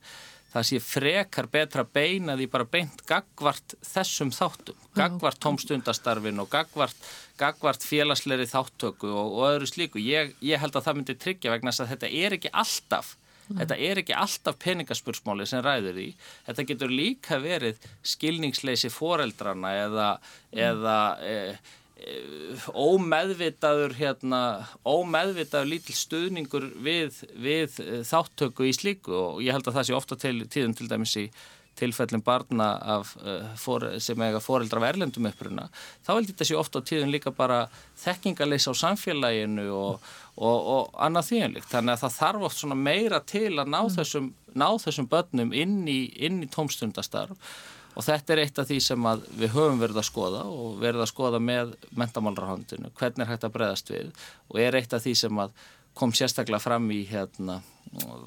Það sé frekar betra beina því bara beint gagvart þessum þáttum gagvart tómstundastarfin og gagvart, gagvart félagsleiri þáttöku og, og öðru slíku. Ég, ég held að það myndi tryggja vegna að þetta er ekki alltaf Þetta er ekki alltaf peningaspursmáli sem ræður í. Þetta getur líka verið skilningsleysi foreldrana eða, eða e, e, ómeðvitaður, hérna, ómeðvitaður lítil stuðningur við, við þáttöku í slíku. Og ég held að það sé ofta til tíðum til dæmis í tilfellin barna af, uh, for, sem eiga foreldra af erlendum uppruna, þá held þetta sé ofta á tíðun líka bara þekkingarleisa á samfélaginu og, og, og annað þýjanlíkt. Þannig að það þarf oft svona meira til að ná, mm. þessum, ná þessum börnum inn í, inn í tómstundastarf og þetta er eitt af því sem við höfum verið að skoða og verið að skoða með mentamálrahundinu, hvernig er hægt að breyðast við og er eitt af því sem kom sérstaklega fram í hérna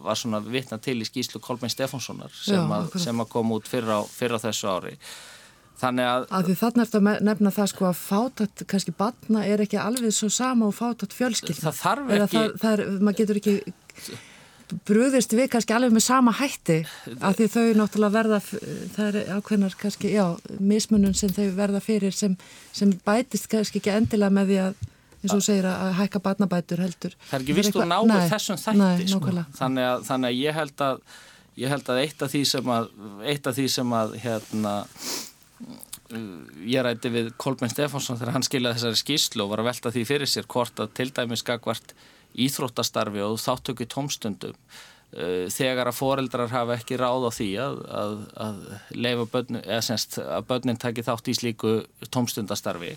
var svona vitna til í skýslu Kolbein Stefánssonar sem, sem að kom út fyrir á þessu ári. Þannig að, að því þannig er þetta að nefna það sko að fátat, kannski batna er ekki alveg svo sama og fátat fjölskyld það þarf ekki það, það er, maður getur ekki brúðist við kannski alveg með sama hætti að því þau náttúrulega verða það er ákveðnar kannski, já mismunum sem þau verða fyrir sem, sem bætist kannski ekki endilega með því að eins og segir að hækka barnabætur heldur. Það er ekki vist úr náður þessum þætti sko. þannig, að, þannig að ég held að ég held að eitt af því sem að eitt af því sem að hérna ég rætti við Kolben Stefánsson þegar hann skiljaði þessari skíslu og var að velta því fyrir sér hvort að til dæmis skakvart íþróttastarfi og þáttöku tómstundum uh, þegar að foreldrar hafa ekki ráð á því að, að, að leifa börn, eða semst að börnin taki þátt í slíku tómstundastarfi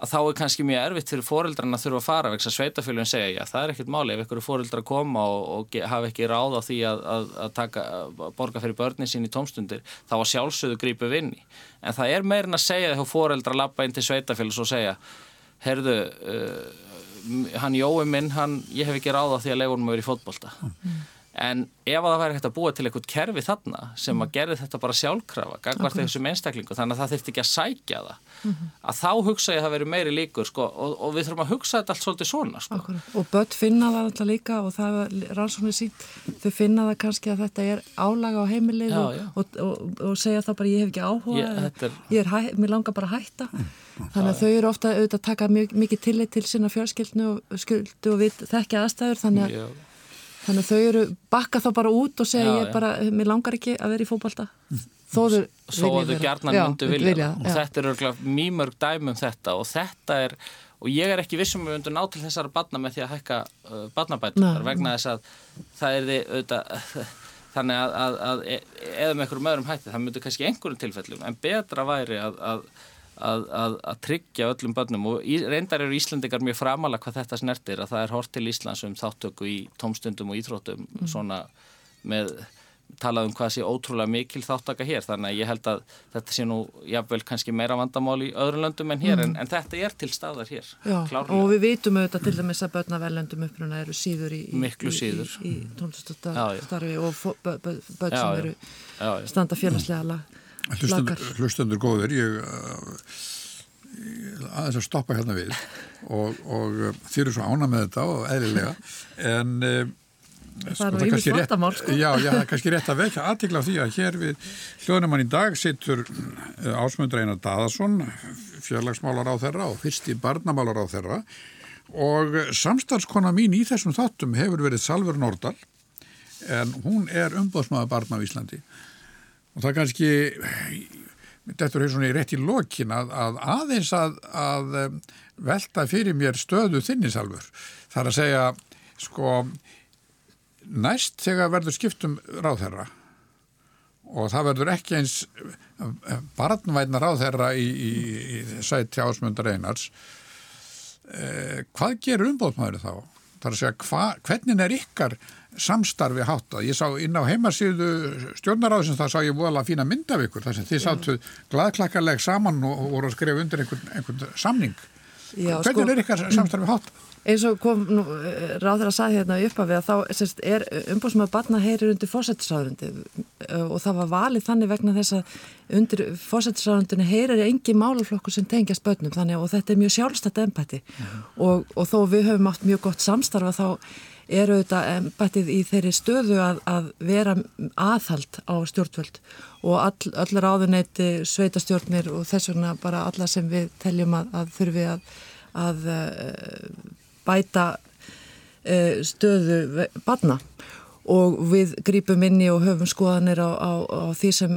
að þá er kannski mjög erfitt fyrir fóreldrarna að þurfa að fara vegna sveitafélagin segja já það er ekkert máli ef einhverju fóreldrar koma og, og hafa ekki ráð á því að, að, að, taka, að borga fyrir börnin sín í tómstundir þá að sjálfsögðu grípu vinni en það er meirin að segja þegar fóreldrar lappa inn til sveitafélags og segja herðu uh, hann Jói minn, hann, ég hef ekki ráð á því að leifunum er í fótbolta. Mm en ef það væri hægt að búa til eitthvað kerfi þarna sem að gerði þetta bara sjálfkrafa gangvart þessum einstaklingu þannig að það þurfti ekki að sækja það mm -hmm. að þá hugsa ég að það veri meiri líkur sko, og, og við þurfum að hugsa þetta allt svolítið svona sko. og börn finna það alltaf líka og það er rannsóknir sínt þau finna það kannski að þetta er álaga á heimilið já, já. Og, og, og segja það bara ég hef ekki áhuga ég, er... ég er hæ, mér langar bara að hætta þannig að þau eru ofta auðvitað að taka mjög, mikið tillit til þannig að þau eru bakka þá bara út og segja já, ég bara, mér langar ekki að vera í fókbalta þó þau vera. myndu vilja, vilja og já. þetta eru mjög mörg dæmum þetta. Og þetta er, og ég er ekki vissum að við undum ná til þessara badna með því að hækka uh, badnabætunar vegna þess að það er því auðvitað þannig að, að, að e, eða með einhverjum öðrum hætti, það myndur kannski einhverjum tilfellum. En betra væri að, að að, að, að tryggja öllum börnum og í, reyndar eru Íslandingar mjög framalega hvað þetta snertir að það er hort til Íslands um þáttöku í tómstundum og íþróttum mm. svona með talað um hvað sé ótrúlega mikil þáttaka hér þannig að ég held að þetta sé nú jáfnveil kannski meira vandamál í öðrum löndum en hér mm. en, en þetta er til staðar hér Já, og við vitum auðvitað til dæmis að börnaverlendum uppruna eru síður í, í, í, tónlistastarfi og börn sem eru standa félagslega lag Hlustendur góður, ég aðeins að stoppa hérna við og, og uh, þið eru svo ána með þetta og eðlilega en uh, það er náttúrulega svartamál sko. Já, já, kannski rétt að vekja aðtikla á því að hér við hljóðnumann í dag sittur ásmundur Einar Daðarsson fjarlagsmálar á þeirra og fyrsti barnamálar á þeirra og samstarfskona mín í þessum þáttum hefur verið Salver Nordal en hún er umbóðsmaða barna á Íslandi og það kannski þetta er svona í rétt í lokin að, að aðeins að, að velta fyrir mér stöðu þinnisalfur þar að segja sko næst þegar verður skiptum ráðherra og það verður ekki eins barnvætna ráðherra í, í, í sæti ásmundar einars eh, hvað gerur umbóðsmaður þá? þar að segja hva, hvernig er ykkar samstarfi hátta. Ég sá inn á heimasíðu stjórnaráðsins það sá ég voðalega fína mynd af ykkur þar sem þið sáttu gladklakkarleg saman og voru að skrifa undir einhvern, einhvern samning. Já, Hvernig sko, er ykkar samstarfi hátta? Eins og kom nú, eh, ráður að sagði hérna upp af því að þá semst, er umbúrsmaður barna heyrir undir fósættisráðundi eh, og það var valið þannig vegna þess að undir fósættisráðundinu heyrir engi málaflokkur sem tengjast börnum þannig og þetta er mjög sjálfstætt mm -hmm. og, og þó við höfum átt mjög gott samstarfa þá eru þetta embættið í þeirri stöðu að, að vera aðhald á stjórnvöld og all, allar áðuneyti, sveitastjórnir og þess vegna bara alla sem við teljum að, að þurfi að, að eh, bæta eh, stöðu barna og við grípum inni og höfum skoðanir á, á, á því sem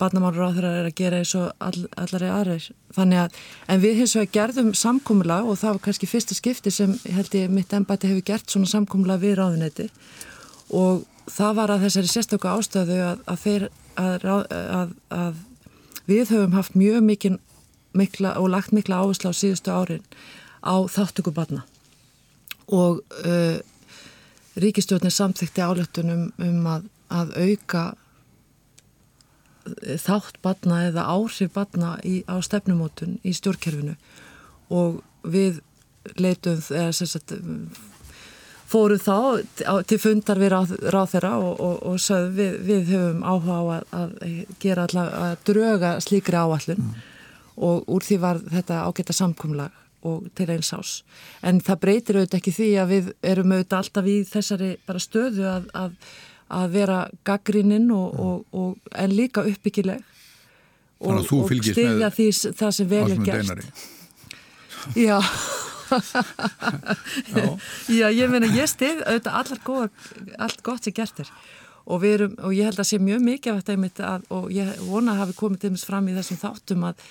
barnamálur á þeirra er að gera eins og all, allari aðreir. Þannig að, en við hins vegar gerðum samkúmula og það var kannski fyrsta skipti sem held ég mitt ennbæti hefur gert svona samkúmula við ráðunetti og það var að þessari sérstöku ástöðu að, að, þeir, að við höfum haft mjög mikla og lagt mikla áherslu á síðustu árin á þáttöku barna og uh, ríkistjórnir samþykti álöktunum um að, að auka þátt batna eða áhrif batna í, á stefnumótun í stjórnkerfinu. Og við leitum eða sagt, fóru þá til fundar við ráð, ráð þeirra og, og, og sögðu við, við höfum áhuga á að, að gera alltaf að dröga slíkri áallun mm. og úr því var þetta ágæta samkumlag og til eins ás. En það breytir auðvitað ekki því að við erum auðvitað alltaf í þessari bara stöðu að, að, að vera gaggrinninn og, og, og, en líka uppbyggileg og styðja því það sem vel er gert. Já. Já. Já, ég meina ég stið auðvitað allar góða, allt gott sem gert er og, erum, og ég held að sé mjög mikið af þetta og ég vona að hafi komið til þess fram í þessum þáttum að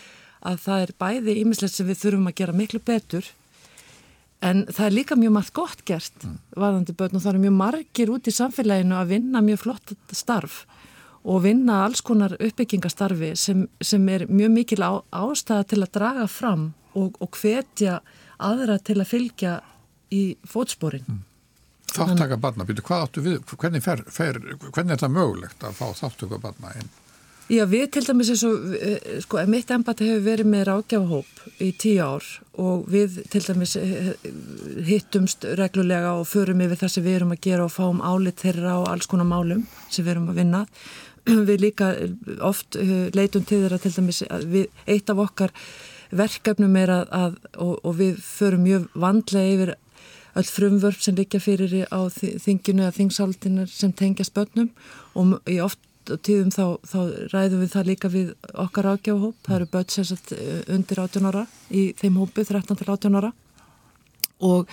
að það er bæði ímislegt sem við þurfum að gera miklu betur En það er líka mjög margt gott gert mm. varðandi börn og það eru mjög margir út í samfélaginu að vinna mjög flott starf og vinna alls konar uppbyggingastarfi sem, sem er mjög mikil á, ástæða til að draga fram og, og hvetja aðra til að fylgja í fótsporin. Mm. Þáttaka barna, byrju, hvað áttu við, hvernig, fer, fer, hvernig er það mögulegt að fá þáttaka barna inn? Já, við til dæmis eins og, eh, sko, mitt embati hefur verið með rákjafahóp í tíu ár og við til dæmis eh, hittumst reglulega og förum yfir það sem við erum að gera og fáum álit þeirra á alls konar málum sem við erum að vinna. Við líka oft eh, leitum til þeirra til dæmis, við, eitt af okkar verkefnum er að, að og, og við förum mjög vandlega yfir öll frumvörp sem likja fyrir á þinginu eða þingsaldinar sem tengja spönnum og oft tíðum þá, þá ræðum við það líka við okkar ágjáhóp, það eru börn sérsagt eh, undir 18 ára í þeim hópu 13 til 18 ára. Og,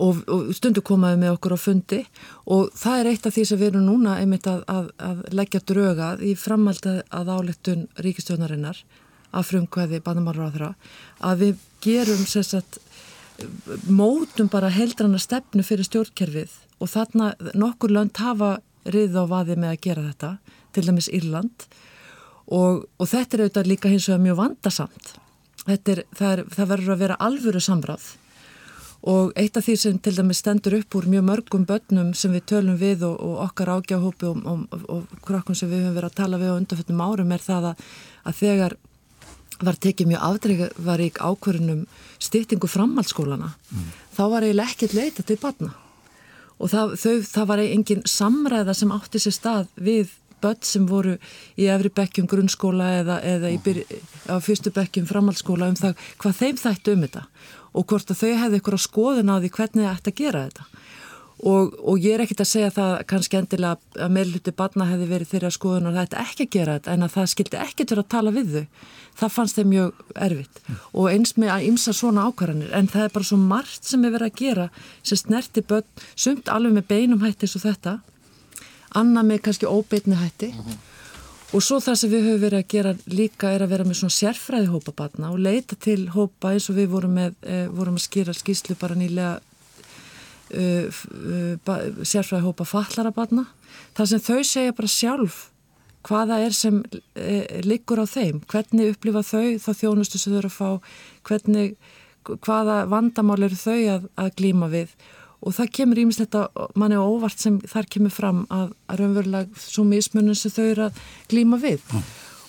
og, og stundu komaðu með okkur á fundi. Og það er eitt af því sem við erum núna einmitt að, að, að leggja drögað í framhald að álettun ríkistjónarinnar af frumkvæði bandamálar á þeirra að við gerum sérsagt mótum bara heldrana stefnu fyrir stjórnkerfið. Og þarna nokkur lönd hafa rið á vaði með að gera þetta, til dæmis Írland og, og þetta er auðvitað líka hins vegar mjög vandasamt. Er, það, er, það verður að vera alvöru samráð og eitt af því sem til dæmis stendur upp úr mjög mörgum börnum sem við tölum við og, og okkar ágjáhópi og, og, og krakkum sem við höfum verið að tala við á undanfjöldum árum er það að, að þegar var tekið mjög afdregarík ákverðunum styrtingu framhaldsskólana mm. þá var eiginlega ekkert leita til barna og það, þau, það var engin samræða sem átti sér stað við börn sem voru í efri bekkjum grunnskóla eða, eða í byr, fyrstu bekkjum framhaldsskóla um það hvað þeim þættu um þetta og hvort að þau hefði ykkur að skoðuna á því hvernig það ætti að gera þetta og, og ég er ekkit að segja það kannski endilega að meðluti barna hefði verið þeirra skoðun og það ætti ekki að gera þetta en að það skildi ekkit verið að tala við þau það fannst þeim mjög erfitt mm. og eins með að ymsa svona ákvarðanir en það er bara svo margt sem er verið að gera sem snerti börn, sumt alveg með beinum hætti eins og þetta annað með kannski óbeitni hætti mm -hmm. og svo það sem við höfum verið að gera líka er að vera með svona sérfræði hópa barna og leita til hópa eins og við vorum, með, eh, vorum að skýra skýslu bara nýlega uh, uh, sérfræði hópa fallara barna það sem þau segja bara sjálf hvaða er sem e, liggur á þeim, hvernig upplifa þau þá þjónustu sem þau eru að fá, hvernig, hvaða vandamál eru þau að, að glíma við? Og það kemur ímislegt að manni óvart sem þar kemur fram að, að raunverulega svo mismunum sem þau eru að glíma við. Mm.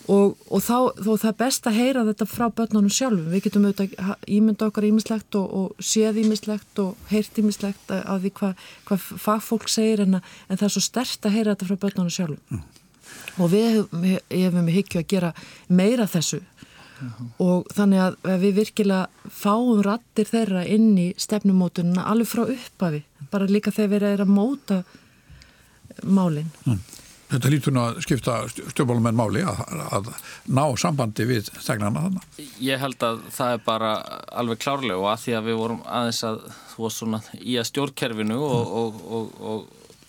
Og, og þá, þó það er best að heyra þetta frá börnunum sjálfum, við getum auðvitað ímynda okkar ímislegt og, og séð ímislegt og heyrt ímislegt af því hvað hva fagfólk segir en, að, en það er svo stert að heyra þetta frá börnunum sjálfum. Mm. Og við hefum higgju að gera meira þessu. Uh -huh. og þannig að við virkilega fáum rattir þeirra inn í stefnumótununa alveg frá uppafi bara líka þegar við erum að móta málinn mm. Þetta lítur nú að skipta stjórnbólum en máli að, að ná sambandi við þegnarna þannig. Ég held að það er bara alveg klárlega og að því að við vorum aðeins að þú var svona í að stjórnkerfinu og, mm. og, og, og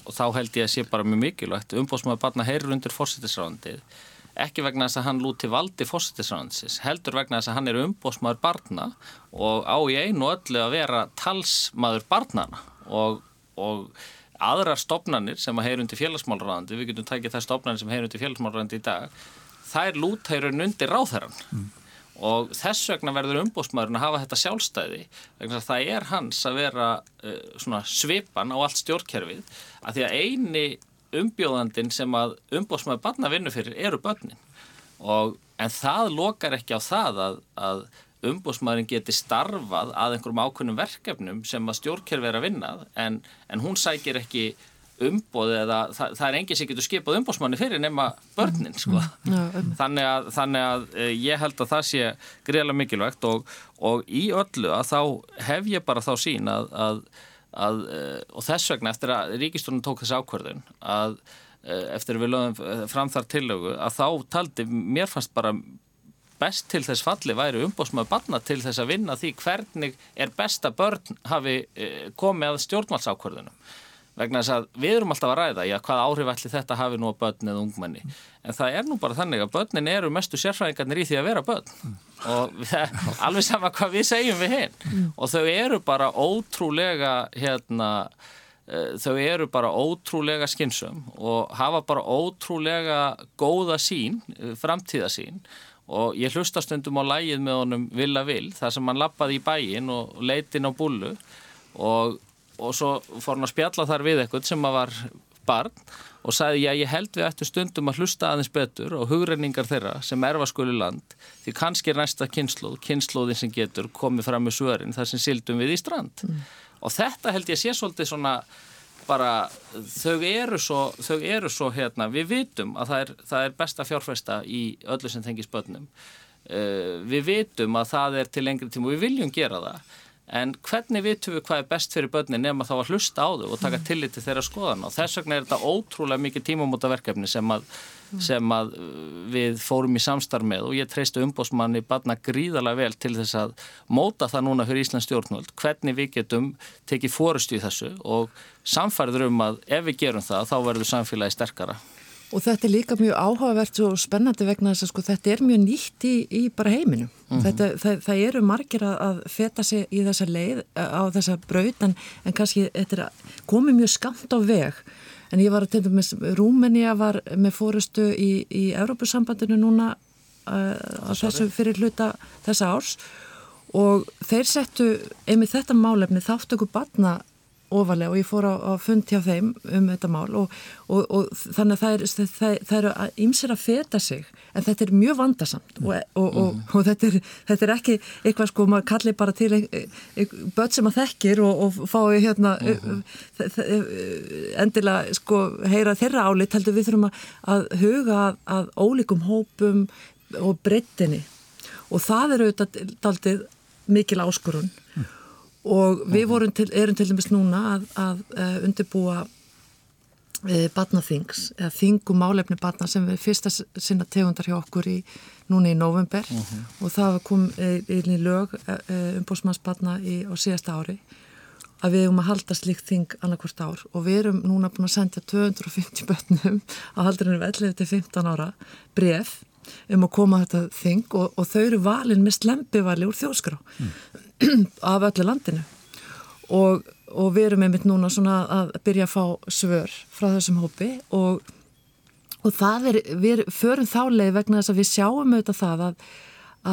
og þá held ég að sé bara mjög mikilvægt umbóðsmaður barna heyrur undir fórsettisráðandið ekki vegna þess að hann lúti valdi fórsettisráðandis, heldur vegna þess að hann er umbóðsmaður barna og á í einu öllu að vera talsmaður barnana og, og aðrar stopnarnir sem að heyru undir félagsmálurráðandi, við getum tækið þær stopnarnir sem heyru undir félagsmálurráðandi í dag þær lút heyrun undir ráðherran mm og þess vegna verður umbóstmaðurinn að hafa þetta sjálfstæði vegna að það er hans að vera uh, svipan á allt stjórnkerfið að því að eini umbjóðandin sem að umbóstmaður barna vinnu fyrir eru börnin. Og, en það lokar ekki á það að, að umbóstmaðurinn geti starfað að einhverjum ákunnum verkefnum sem að stjórnkerfið er að vinna en, en hún sækir ekki umboð eða það, það er engið sem getur skipað umbóðsmanni fyrir nema börnin sko. Mm. þannig, að, þannig að eh, ég held að það sé greiðlega mikilvægt og, og í öllu að þá hef ég bara þá sín að, að, að eh, og þess vegna eftir að ríkistunum tók þessi ákverðun að eh, eftir við lögum fram þar tillögu að þá taldi mér fannst bara best til þess falli væri umbóðsmaður barna til þess að vinna því hvernig er besta börn hafi komið að stjórnvaldsákverðunum vegna þess að við erum alltaf að ræða, já, hvað áhrif ætli þetta hafi nú á börn eða ungmenni, en það er nú bara þannig að börnin eru mestu sérfræðingarnir í því að vera börn. Og alveg sama hvað við segjum við hinn og þau eru bara ótrúlega hérna eh, þau eru bara ótrúlega skynsum og hafa bara ótrúlega góða sín, eh, framtíðasín og ég hlusta stundum á lægið með honum Villa Vill, þar sem hann lappaði í bæin og leitin á búlu og og svo fór hann að spjalla þar við eitthvað sem var barn og sagði já ég held við ættu stundum að hlusta aðeins betur og hugrenningar þeirra sem erfa skuli land því kannski er næsta kynnslóð, kynnslóðin sem getur komið fram með svörin þar sem sildum við í strand mm. og þetta held ég sé svolítið svona bara þau eru svo, þau eru svo hérna, við vitum að það er, það er besta fjárfesta í öllu sem þengis börnum. Uh, við vitum að það er til lengri tíma og við viljum gera það. En hvernig vitum við hvað er best fyrir börnin nema þá að hlusta á þau og taka tillit til þeirra skoðan og þess vegna er þetta ótrúlega mikið tímamóta verkefni sem að, sem að uh, við fórum í samstarf með og ég treystu umbósmanni barna gríðalega vel til þess að móta það núna fyrir Íslands stjórnvöld hvernig við getum tekið fórustu í þessu og samfærður um að ef við gerum það þá verður samfélagi sterkara. Og þetta er líka mjög áhugavert og spennandi vegna þess að sko, þetta er mjög nýtt í, í bara heiminu. Mm -hmm. þetta, það, það eru margir að, að feta sig í þessa leið á þessa braut en, en kannski þetta komi mjög skamt á veg. En ég var að tegna með Rúmenía var með fórustu í, í Európusambandinu núna uh, á þessu fyrir hluta þessa árs. Og þeir settu einmitt þetta málefni þáttöku batna ofalega og ég fór á, á fund hjá þeim um þetta mál og, og, og þannig að það, er, eru ímser að feta sig en þetta er mjög vandarsamt og, mm. og þetta, er, þetta er ekki eitthvað sko maður kallir bara til börn sem að þekkir og fái hérna -hmm. endilega sko heyra þeirra álit heldur við þurfum að, að huga að, að ólíkum hópum og breyttinni og það eru auðvitað mikil áskorun mm og við vorum til, erum til dæmis núna að, að, að eh, undirbúa e, batnaþings eða þingum álefni batna sem við fyrsta sinna tegundar hjá okkur í núni í november uh mhm. -huh. og það kom einn í lög e, umbúsmannsbatna á síðasta ári að við erum að halda slikt þing annarkvort ár og við erum núna búin að sendja 250 bötnum á haldurinu 11-15 ára bref um að koma þetta þing og, og þau eru valin með slempivali úr þjóskrá mm. af öllu landinu og, og við erum einmitt núna svona að byrja að fá svör frá þessum hópi og, og það er, við förum þáleið vegna þess að við sjáum auðvitað það að,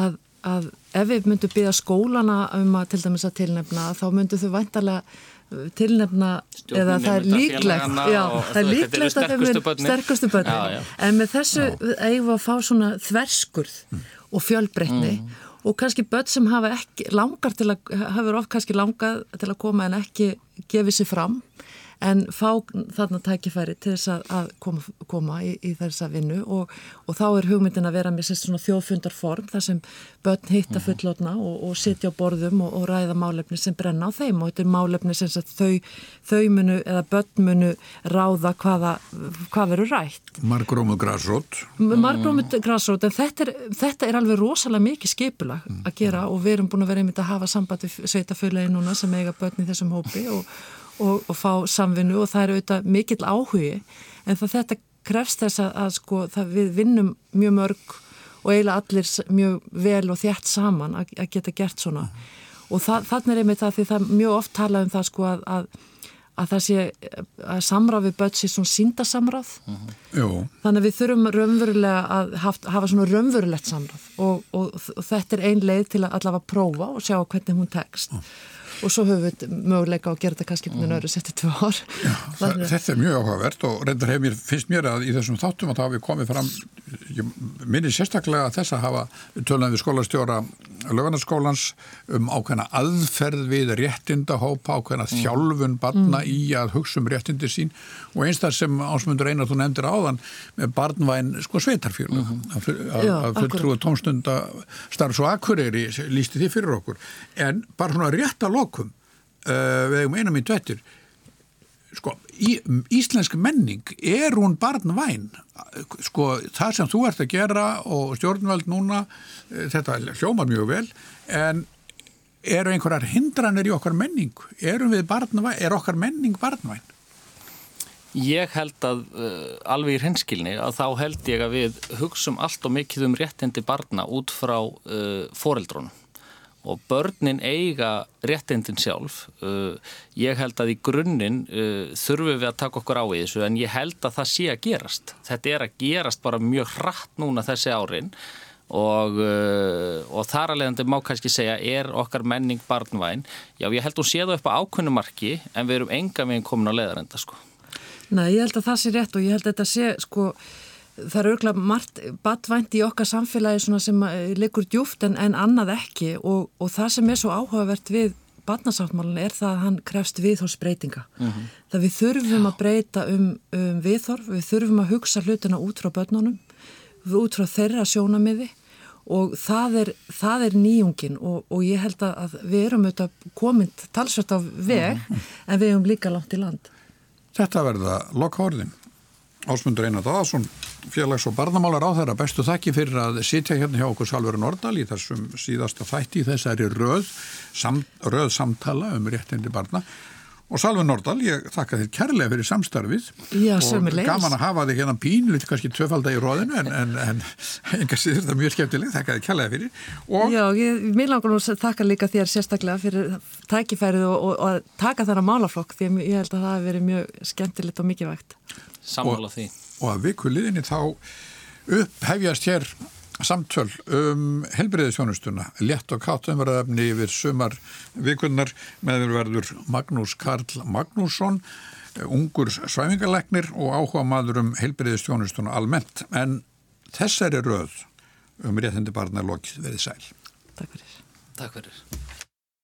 að, að ef við myndum byggja skólana um að til dæmis að tilnefna þá myndum þau vantarlega tilnefna eða það er líklegt já, það er líklegt að þau myndum sterkustu börnum en með þessu eigum við að fá svona þverskurð og fjölbreytni mm. og kannski börn sem hafa ekki langar til að, hafur oft kannski langað til að koma en ekki gefið sér fram en fá þarna tækifæri til þess að, að koma, koma í, í þessa vinnu og, og þá er hugmyndin að vera með svona þjóðfundarform þar sem börn hitta mhm. fullotna og, og sitja á borðum og, og ræða málefni sem brenna á þeim og þetta er málefni sem þau, þau munu eða börn munu ráða hvaða, hvað verður rætt. Margrómið græsrót. Margrómið græsrót en þetta er, þetta er alveg rosalega mikið skipula að gera og við erum búin að vera einmitt að hafa samband við sveitafölagi núna sem eiga börn í þessum hópi og og, og fá samvinnu og það er auðvitað mikill áhugi. En það þetta krefst þess að, að sko við vinnum mjög mörg og eiginlega allir mjög vel og þjætt saman að, að geta gert svona. Og það, þannig er einmitt það því það mjög oft talað um það sko að, að að það sé að samráð við börn sé svona síndasamráð mm -hmm. þannig að við þurfum raunverulega að hafa, hafa svona raunverulegt samráð og, og, og þetta er ein leið til að allavega prófa og sjá hvernig hún tekst. Mm og svo höfum við möguleika að gera þetta kannski með nöru settið tvö ár. Já, það, þetta er mjög áhugavert og reyndar hef mér, finnst mér að í þessum þáttum að það hafi komið fram, minni sérstaklega þess að hafa tölunum við skólastjóra lögarnarskólans um ákveðna aðferð við réttindahópa, ákveðna mm. þjálfun barna mm. í að hugsa um réttindi sín og einstaklega sem ásmundur einar þú nefndir áðan með barnvæn sko sveitarfjölu mm -hmm. að, að fulltrúi tómstunda starfs og akkurýri lísti því fyrir okkur en bara svona rétt að lokum uh, við hefum eina mín tvettir sko, í, íslensk menning er hún barnvæn? Sko, það sem þú ert að gera og stjórnveld núna uh, þetta hljómar mjög vel en eru einhverjar hindranir í okkar menning? Erum við barnvæn, er okkar menning barnvæn? Ég held að uh, alveg í hreinskilni að þá held ég að við hugsum allt og mikið um réttindi barna út frá uh, foreldrónum og börnin eiga réttindin sjálf. Uh, ég held að í grunninn uh, þurfum við að taka okkur á í þessu en ég held að það sé að gerast. Þetta er að gerast bara mjög hratt núna þessi árin og, uh, og þar alveg má kannski segja er okkar menning barnvæn. Já, ég held að hún sé það upp á ákunnumarki en við erum enga meginn komin á leðarenda sko. Nei, ég held að það sé rétt og ég held að þetta sé sko það er auðvitað margt batvænt í okkar samfélagi sem leikur djúft en, en annað ekki og, og það sem er svo áhugavert við batnarsáttmálun er það að hann krefst viðhórsbreytinga. Mm -hmm. Það við þurfum að breyta um, um viðhorf, við þurfum að hugsa hlutina út frá börnunum, út frá þeirra sjónamiði og það er, það er nýjungin og, og ég held að við erum auðvitað komind talsvört á veg mm -hmm. en við erum líka langt í land. Þetta verða lokka orðin. Ásmundur Einar Daðarsson, félags- og barnamálar á þeirra bestu þakki fyrir að sitja hérna hjá okkur Salveru Nordal í þessum síðasta þætti þessari röð, sam, röð samtala um réttindi barna. Og Salveru Nordal, ég þakka þér kærlega fyrir samstarfið. Já, og gaman að hafa þig hérna pínlut kannski tvöfalda í róðinu en, en, en enga síður þetta mjög skemmtileg þakka þér kærlega fyrir. Og Já, ég vil langar nú að þakka líka þér sérstaklega fyrir tækifærið og, og, og taka þarna málaflokk því ég held að það hef verið mjög skemmtilegt og mikilvægt. Sammála því. Og að vikuliðinni þá upphefjast hér samtöl um helbriðisjónustuna, létt og kátt umverðafni yfir sumar vikunnar meðverður Magnús Karl Magnússon, ungur svæfingarleiknir og áhuga maður um helbriðisjónustuna almennt. En þessari röð um réttindi barna lokið verið sæl. Takk fyrir. Takk fyrir.